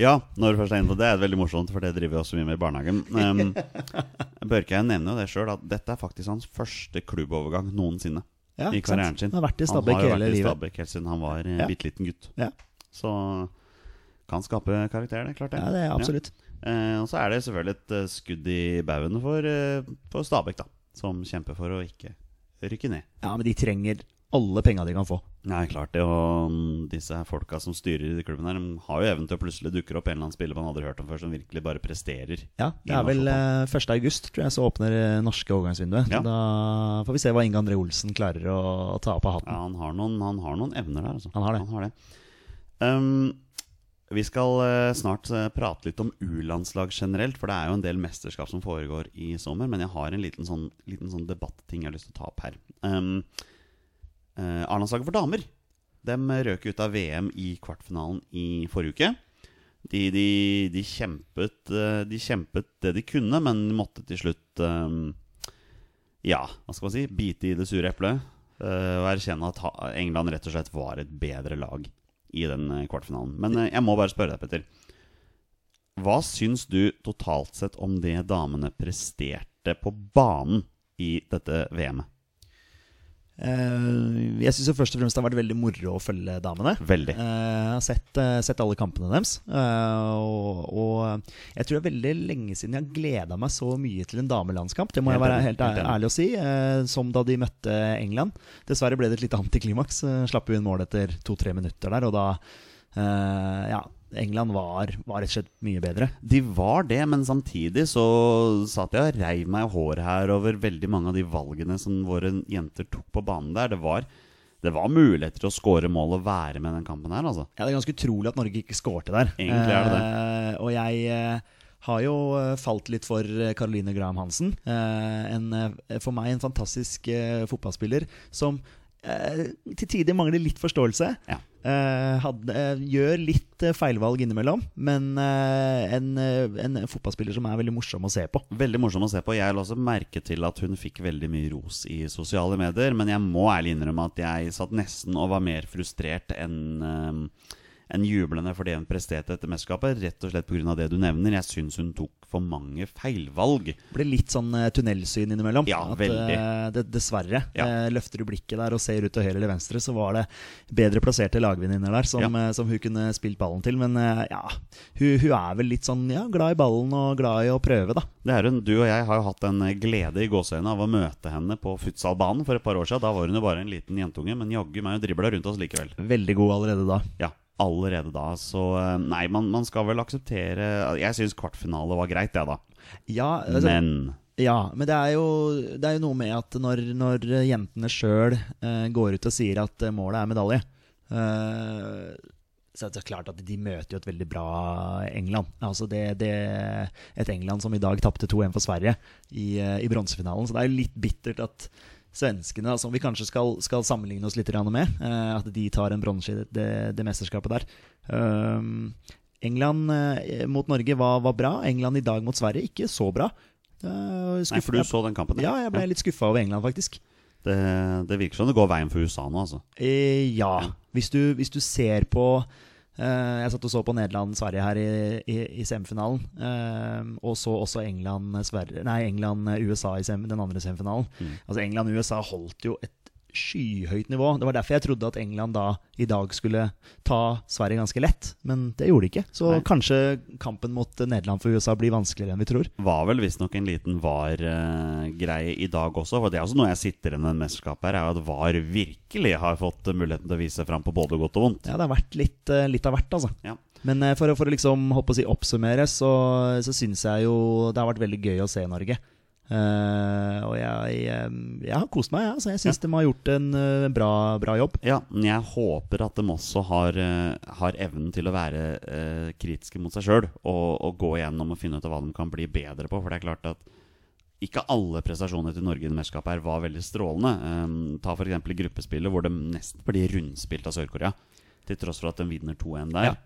[SPEAKER 1] Ja, når du først er inne på det, er det veldig morsomt, for det driver vi også mye med i barnehagen. Um, Børkeie nevner jo det sjøl, at dette er faktisk hans første klubbovergang noensinne.
[SPEAKER 2] Ja,
[SPEAKER 1] I karrieren sin.
[SPEAKER 2] Han har vært i
[SPEAKER 1] Han
[SPEAKER 2] Stabæk
[SPEAKER 1] har jo
[SPEAKER 2] hele
[SPEAKER 1] vært i
[SPEAKER 2] livet.
[SPEAKER 1] Stabæk helt siden han var eh,
[SPEAKER 2] Ja.
[SPEAKER 1] bitte liten gutt.
[SPEAKER 2] Ja.
[SPEAKER 1] Så kan skape karakter, det. Klart det.
[SPEAKER 2] Ja, det er absolutt.
[SPEAKER 1] Eh, og så er det selvfølgelig et eh, skudd i baugen for, eh, for Stabæk, da. Som kjemper for å ikke rykke ned.
[SPEAKER 2] Ja, men de trenger alle penga de kan få.
[SPEAKER 1] Nei, klart det. Og mm, disse folka som styrer i klubben her, de har jo evnen til å plutselig dukke opp en eller annen spiller man aldri hørt om før, som virkelig bare presterer.
[SPEAKER 2] Ja, Det er vel
[SPEAKER 1] norsk
[SPEAKER 2] eh, 1. august, tror jeg, så åpner norske overgangsvinduet.
[SPEAKER 1] Ja.
[SPEAKER 2] Da får vi se hva Inge André Olsen klarer å, å ta opp av hatten.
[SPEAKER 1] Ja, han har noen, han har noen evner der, altså.
[SPEAKER 2] Han har det.
[SPEAKER 1] Um, vi skal eh, snart eh, prate litt om U-landslag generelt, for det er jo en del mesterskap som foregår i sommer. Men jeg har en liten sånn, liten sånn debatting jeg har lyst til å ta opp her. Um, eh, A-landslaget for damer De røk ut av VM i kvartfinalen i forrige uke. De, de, de, kjempet, eh, de kjempet det de kunne, men måtte til slutt um, Ja, hva skal man si? Bite i det sure eplet. eh, og erkjenne at England rett og slett var et bedre lag i den kvartfinalen. Men eh, jeg må bare spørre deg, Petter. Hva syns du totalt sett om det damene presterte på banen i dette VM-et?
[SPEAKER 2] Eh, jeg syns først og fremst det har vært veldig moro å følge damene.
[SPEAKER 1] Veldig.
[SPEAKER 2] Eh, jeg har sett, eh, sett alle kampene deres. og, og jeg tror det er veldig lenge siden jeg har gleda meg så mye til en damelandskamp. Det må jeg være helt, ærlig å si. som da de møtte England. Dessverre ble det et lite antiklimaks. Slapp jo inn mål etter to-tre minutter der, og da Ja, England var, var rett og slett mye bedre.
[SPEAKER 1] De var det, men samtidig så satt jeg og reiv meg i håret her over veldig mange av de valgene som våre jenter tok på banen der. Det var, det var muligheter til å skåre mål og være med den kampen her, altså.
[SPEAKER 2] Ja, Det er ganske utrolig at Norge ikke skårte der.
[SPEAKER 1] Egentlig er det det.
[SPEAKER 2] Eh, og jeg eh, har jo eh, falt litt for eh, Caroline Graham Hansen. Eh, en, eh, for meg en fantastisk fotballspiller som til tider mangler litt forståelse.
[SPEAKER 1] Ja.
[SPEAKER 2] Eh, hadde, eh, gjør litt eh, feilvalg innimellom, men en, en fotballspiller som er veldig morsom å se på.
[SPEAKER 1] Veldig morsom å se på. Jeg la også merke til at hun fikk veldig mye ros i sosiale medier. Men jeg må ærlig innrømme at jeg satt nesten og var mer frustrert enn enn jublende for det hun presterte etter mesterskapet. Rett og slett pga. det du nevner. Jeg syns hun tok for mange feilvalg.
[SPEAKER 2] Ble litt sånn eh, tunnelsyn innimellom.
[SPEAKER 1] Ja,
[SPEAKER 2] at,
[SPEAKER 1] veldig.
[SPEAKER 2] eh, det, dessverre.
[SPEAKER 1] Ja.
[SPEAKER 2] Eh, løfter du blikket der og ser ut til høyre eller venstre, så var det bedre plasserte lagvenninner der som,
[SPEAKER 1] Ja.
[SPEAKER 2] som hun kunne spilt ballen til. Men ja, hun, hun er vel litt sånn ja, glad i ballen og glad i å prøve, da.
[SPEAKER 1] Det er hun, Du og jeg har jo hatt en glede i gåseøynene av å møte henne på futsalbanen for et par år siden. Da var hun jo bare en liten jentunge, men jaggu meg hun dribla rundt oss likevel.
[SPEAKER 2] Veldig god allerede da.
[SPEAKER 1] Ja, allerede da. Så eh, nei, man, man skal vel akseptere Jeg syns kvartfinale var greit, jeg, da.
[SPEAKER 2] Ja, altså,
[SPEAKER 1] Men
[SPEAKER 2] Ja, men det er jo, det er jo noe med at når, når jentene sjøl eh, går ut og sier at eh, målet er medalje eh, Så er det klart at de møter jo et veldig bra England. Altså det, det, et England som i dag tapte 2-1 for Sverige i, eh, i bronsefinalen. Så det er jo litt bittert at svenskene, som vi kanskje skal, skal sammenligne oss litt med, eh, at de tar en bronse i det, det, det mesterskapet der. Um, England eh, mot Norge var, var bra. England i dag mot Sverige ikke så bra. Uh,
[SPEAKER 1] Nei, for du så den kampen?
[SPEAKER 2] Ja, jeg ble litt skuffa over England, faktisk.
[SPEAKER 1] Det, det virker som det går veien for USA nå, altså.
[SPEAKER 2] Eh, ja.
[SPEAKER 1] Ja.
[SPEAKER 2] Hvis, du, hvis du ser på Jeg satt og så på Nederland-Sverige her i, i, i semifinalen. eh, og så også England-USA England, i sem, den andre semifinalen.
[SPEAKER 1] Mm.
[SPEAKER 2] Altså England-USA holdt jo et skyhøyt nivå. Det var derfor jeg trodde at England da i dag skulle ta Sverige ganske lett. Men det gjorde de ikke. Så
[SPEAKER 1] Nei.
[SPEAKER 2] kanskje kampen mot Nederland for USA blir vanskeligere enn vi tror.
[SPEAKER 1] Var vel visstnok en liten VAR-greie i dag også. For det er også noe jeg sitter igjen med i mesterskapet her, er at VAR virkelig har fått muligheten til å vise fram på både godt og vondt.
[SPEAKER 2] Ja, det har vært litt, eh, litt av hvert, altså.
[SPEAKER 1] Ja.
[SPEAKER 2] Men eh, for, for å liksom, håpe å si, oppsummere, så, så syns jeg jo det har vært veldig gøy å se Norge. Eh, og jeg, jeg, jeg har kost meg, ja. så jeg syns de har gjort en uh, bra, bra jobb.
[SPEAKER 1] Ja, men jeg håper at de også har, uh, har evnen til å være eh, kritiske mot seg sjøl og, og gå igjennom og finne ut av hva de kan bli bedre på. For det er klart at ikke alle prestasjoner til Norge i mesterskapet her var veldig strålende. Um, ta f.eks. i gruppespillet, hvor de nesten blir rundspilt av Sør-Korea. Til tross for at de vinner 2-1 der.
[SPEAKER 2] Ja.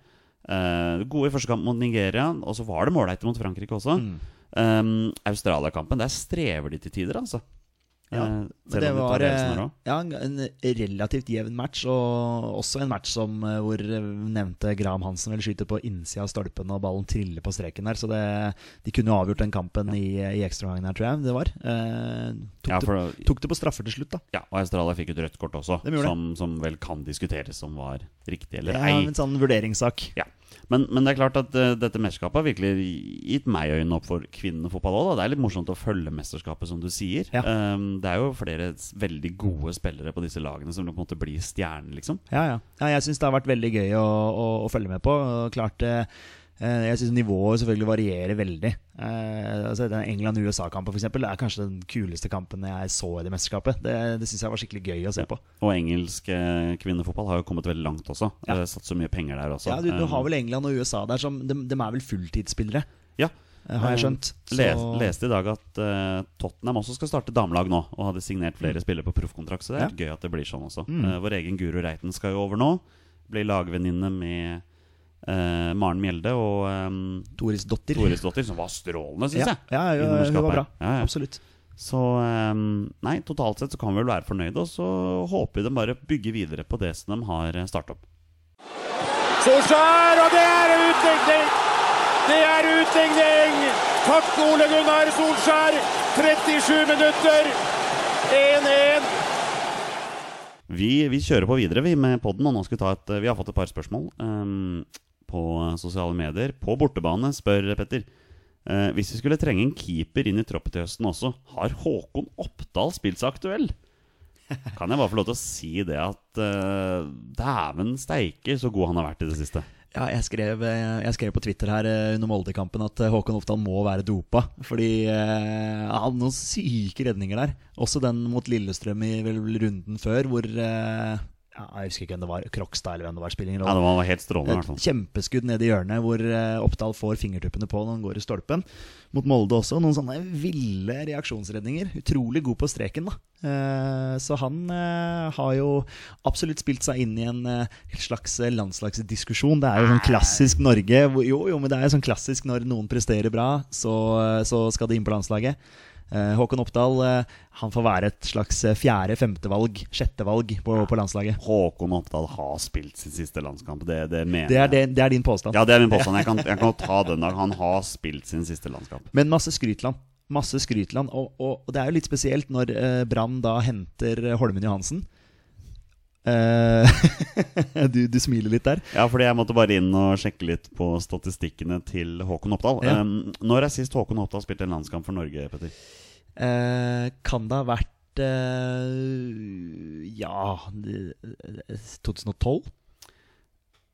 [SPEAKER 1] Eh, gode i første kamp mot Nigeria, og så var det målreite mot Frankrike også.
[SPEAKER 2] Mm.
[SPEAKER 1] Um, Australia-kampen, der strever de til tider, altså.
[SPEAKER 2] Ja,
[SPEAKER 1] Eh,
[SPEAKER 2] Men det var eh, ja, en relativt jevn match, og også en match som, eh, hvor nevnte Graham Hansen vil skyte på innsida av stolpen, og ballen triller på streken der. Så det, de kunne jo avgjort den kampen i, i ekstraomgangen her, tror jeg det var. Eh, tok,
[SPEAKER 1] Ja, for,
[SPEAKER 2] det, tok det på straffer til slutt, da.
[SPEAKER 1] ja, og Australia fikk et rødt kort også, som, som vel kan diskuteres om var riktig eller
[SPEAKER 2] Ja, en sånn vurderingssak.
[SPEAKER 1] Ja. Men, men det er klart at uh, dette mesterskapet har virkelig gitt meg øynene opp for kvinnefotball òg. Det er litt morsomt å følge mesterskapet, som du sier.
[SPEAKER 2] Ja.
[SPEAKER 1] Um, det er jo flere veldig gode spillere på disse lagene som på en måte blir stjerner, liksom.
[SPEAKER 2] Ja, ja. ja jeg syns det har vært veldig gøy å, å, å følge med på. Klart eh, Jeg syns nivået selvfølgelig varierer veldig. Eh, altså England-USA-kampen for er kanskje den kuleste kampen jeg så i det mesterskapet. Det, det syns jeg var skikkelig gøy å se på.
[SPEAKER 1] Og engelsk eh, kvinnefotball har jo kommet veldig langt også.
[SPEAKER 2] Ja.
[SPEAKER 1] Satt så mye penger der også.
[SPEAKER 2] Ja, du, du har vel England og USA der som De, de er vel fulltidsspillere,
[SPEAKER 1] Ja.
[SPEAKER 2] eh, har jeg skjønt. Så-
[SPEAKER 1] Les, leste i dag at uh, Tottenham også skal starte damelag nå, og hadde signert flere spillere på proffkontrakt. Så det er gøy at det blir sånn også.
[SPEAKER 2] Mm.
[SPEAKER 1] Uh, vår egen Guro Reiten skal jo over nå. Blir lagvenninne med eh, Maren Mjelde og um,
[SPEAKER 2] Toris Dotter.
[SPEAKER 1] Dorisdottir, som var strålende, syns
[SPEAKER 2] ja,
[SPEAKER 1] jeg.
[SPEAKER 2] ja, ja, hun var bra.
[SPEAKER 1] Ja, ja.
[SPEAKER 2] Absolutt.
[SPEAKER 1] Så um, nei, totalt sett så kan vi vel være fornøyde, og så håper vi de bare bygger videre på det som de har starta opp.
[SPEAKER 3] Solskjær, og det er utligning! Det er utligning! Takk, Ole Gunnar Solskjær. 37 minutter. 1-1.
[SPEAKER 1] Vi, vi kjører på videre vi med podden, og nå skal vi ta et Vi har fått et par spørsmål um, på sosiale medier. På bortebane, spør Petter. Eh, hvis vi skulle trenge en keeper inn i troppen til høsten også, har Håkon Oppdal spilt seg aktuell? Kan jeg bare få lov til å si det at eh, dæven steike så god han har vært i det siste.
[SPEAKER 2] Ja, jeg skrev, eh, jeg skrev på Twitter her eh, under Molde-kampen at eh, Håkon Oppdal må være dopa. Fordi eh, han hadde noen syke redninger der. Også den mot Lillestrøm i vel, runden før, hvor eh, Jeg husker ikke hvem det var. Krokstad eller hvem det var. Spiller ingen
[SPEAKER 1] Ja, det var helt strålende,
[SPEAKER 2] Et kjempeskudd ned i hjørnet hvor eh, Oppdal får fingertuppene på når han går i stolpen. Mot Molde også. Noen sånne ville reaksjonsredninger. Utrolig god på streken, da. Eh, så han eh, har jo absolutt spilt seg inn i en slags landslagsdiskusjon. Det er jo sånn klassisk Norge. Jo, jo, men det er jo sånn klassisk når noen presterer bra, så, så skal de inn på landslaget. Eh, Håkon Oppdal eh, han får være et slags eh, fjerde, femtevalg, sjettevalg på, på landslaget.
[SPEAKER 1] Håkon Oppdal har spilt sin siste landskamp. Det, det mener
[SPEAKER 2] Det er, det, det er din påstand.
[SPEAKER 1] Ja, det er min påstand. Jeg kan, jeg kan ta den dag. Han har spilt sin siste landskamp.
[SPEAKER 2] Men masse skrytland. Masse skrytland. Og, og, og det er jo litt spesielt når Brann da henter Holmen Johansen. Eh, du, du smiler litt der.
[SPEAKER 1] Ja, fordi jeg måtte bare inn og sjekke litt på statistikkene til Håkon Oppdal.
[SPEAKER 2] Ja.
[SPEAKER 1] Um, når er sist Håkon Oppdal spilte en landskamp for Norge, Petter?
[SPEAKER 2] Uh, kan det ha vært uh, Ja 2012?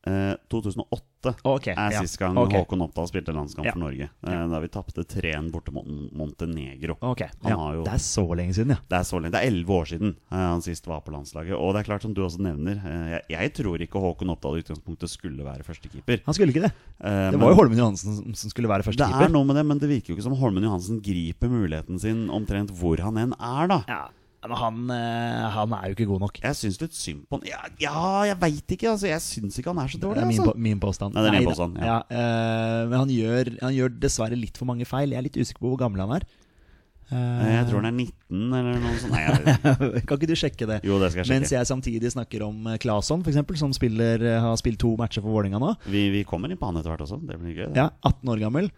[SPEAKER 1] Eh, 2008
[SPEAKER 2] Ok,
[SPEAKER 1] er
[SPEAKER 2] ja.
[SPEAKER 1] sist gang
[SPEAKER 2] Ok.
[SPEAKER 1] Håkon Oppdal spilte landskamp
[SPEAKER 2] Ja.
[SPEAKER 1] for Norge. Eh, da vi tapte 3-1 borte mot Montenegro.
[SPEAKER 2] Ok,
[SPEAKER 1] Han
[SPEAKER 2] ja.
[SPEAKER 1] jo-
[SPEAKER 2] Det er så lenge siden, ja.
[SPEAKER 1] Det er så lenge, det er elleve år siden eh, han sist var på landslaget. Og det er klart, som du også nevner, eh, jeg, jeg tror ikke Håkon Oppdal i utgangspunktet skulle være førstekeeper.
[SPEAKER 2] Han skulle ikke det.
[SPEAKER 1] Eh,
[SPEAKER 2] Det var jo Holmen Johansen som, som skulle være
[SPEAKER 1] det er noe med det, men det virker jo ikke som Holmen Johansen griper muligheten sin omtrent hvor han enn er, da.
[SPEAKER 2] Ja, men han, eh, han er jo ikke god nok.
[SPEAKER 1] Jeg syns litt synd på han. Ja, ja jeg veit ikke. Altså, jeg syns ikke han er så
[SPEAKER 2] Det
[SPEAKER 1] dårlig.
[SPEAKER 2] er min,
[SPEAKER 1] Altså.
[SPEAKER 2] på, min påstand.
[SPEAKER 1] Nei, det er
[SPEAKER 2] min
[SPEAKER 1] påstand, ja.
[SPEAKER 2] ja. uh, men han gjør, han gjør dessverre litt for mange feil. Jeg er litt usikker på hvor gammel han er.
[SPEAKER 1] Uh, Jeg tror han er 19 eller noe sånt. Nei,
[SPEAKER 2] kan ikke du sjekke det?
[SPEAKER 1] jo, det skal jeg sjekke Mens
[SPEAKER 2] jeg samtidig snakker om Claesson, f.eks., som spiller, har spilt to matcher for Vålerenga nå.
[SPEAKER 1] Vi, vi kommer inn på han etter hvert også. Det blir gøy. det.
[SPEAKER 2] Ja, 18 år gammel.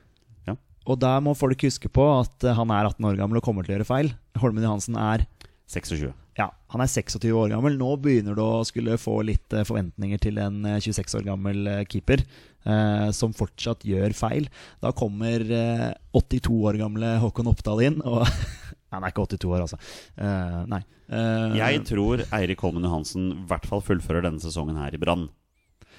[SPEAKER 2] Og der må folk huske på at han er 18 år gammel og kommer til å gjøre feil. Holmen Johansen er
[SPEAKER 1] 26.
[SPEAKER 2] ja, han er 26 år gammel. Nå begynner du å skulle få litt eh, forventninger til en eh, 26 år gammel eh, keeper eh, som fortsatt gjør feil. Da kommer eh, 82 år gamle Håkon Oppdal inn, og Han er ikke 82 år, altså. Eh, nei. Eh,
[SPEAKER 1] Jeg tror Eirik Holmen Johansen i hvert fall fullfører denne sesongen her i Brann.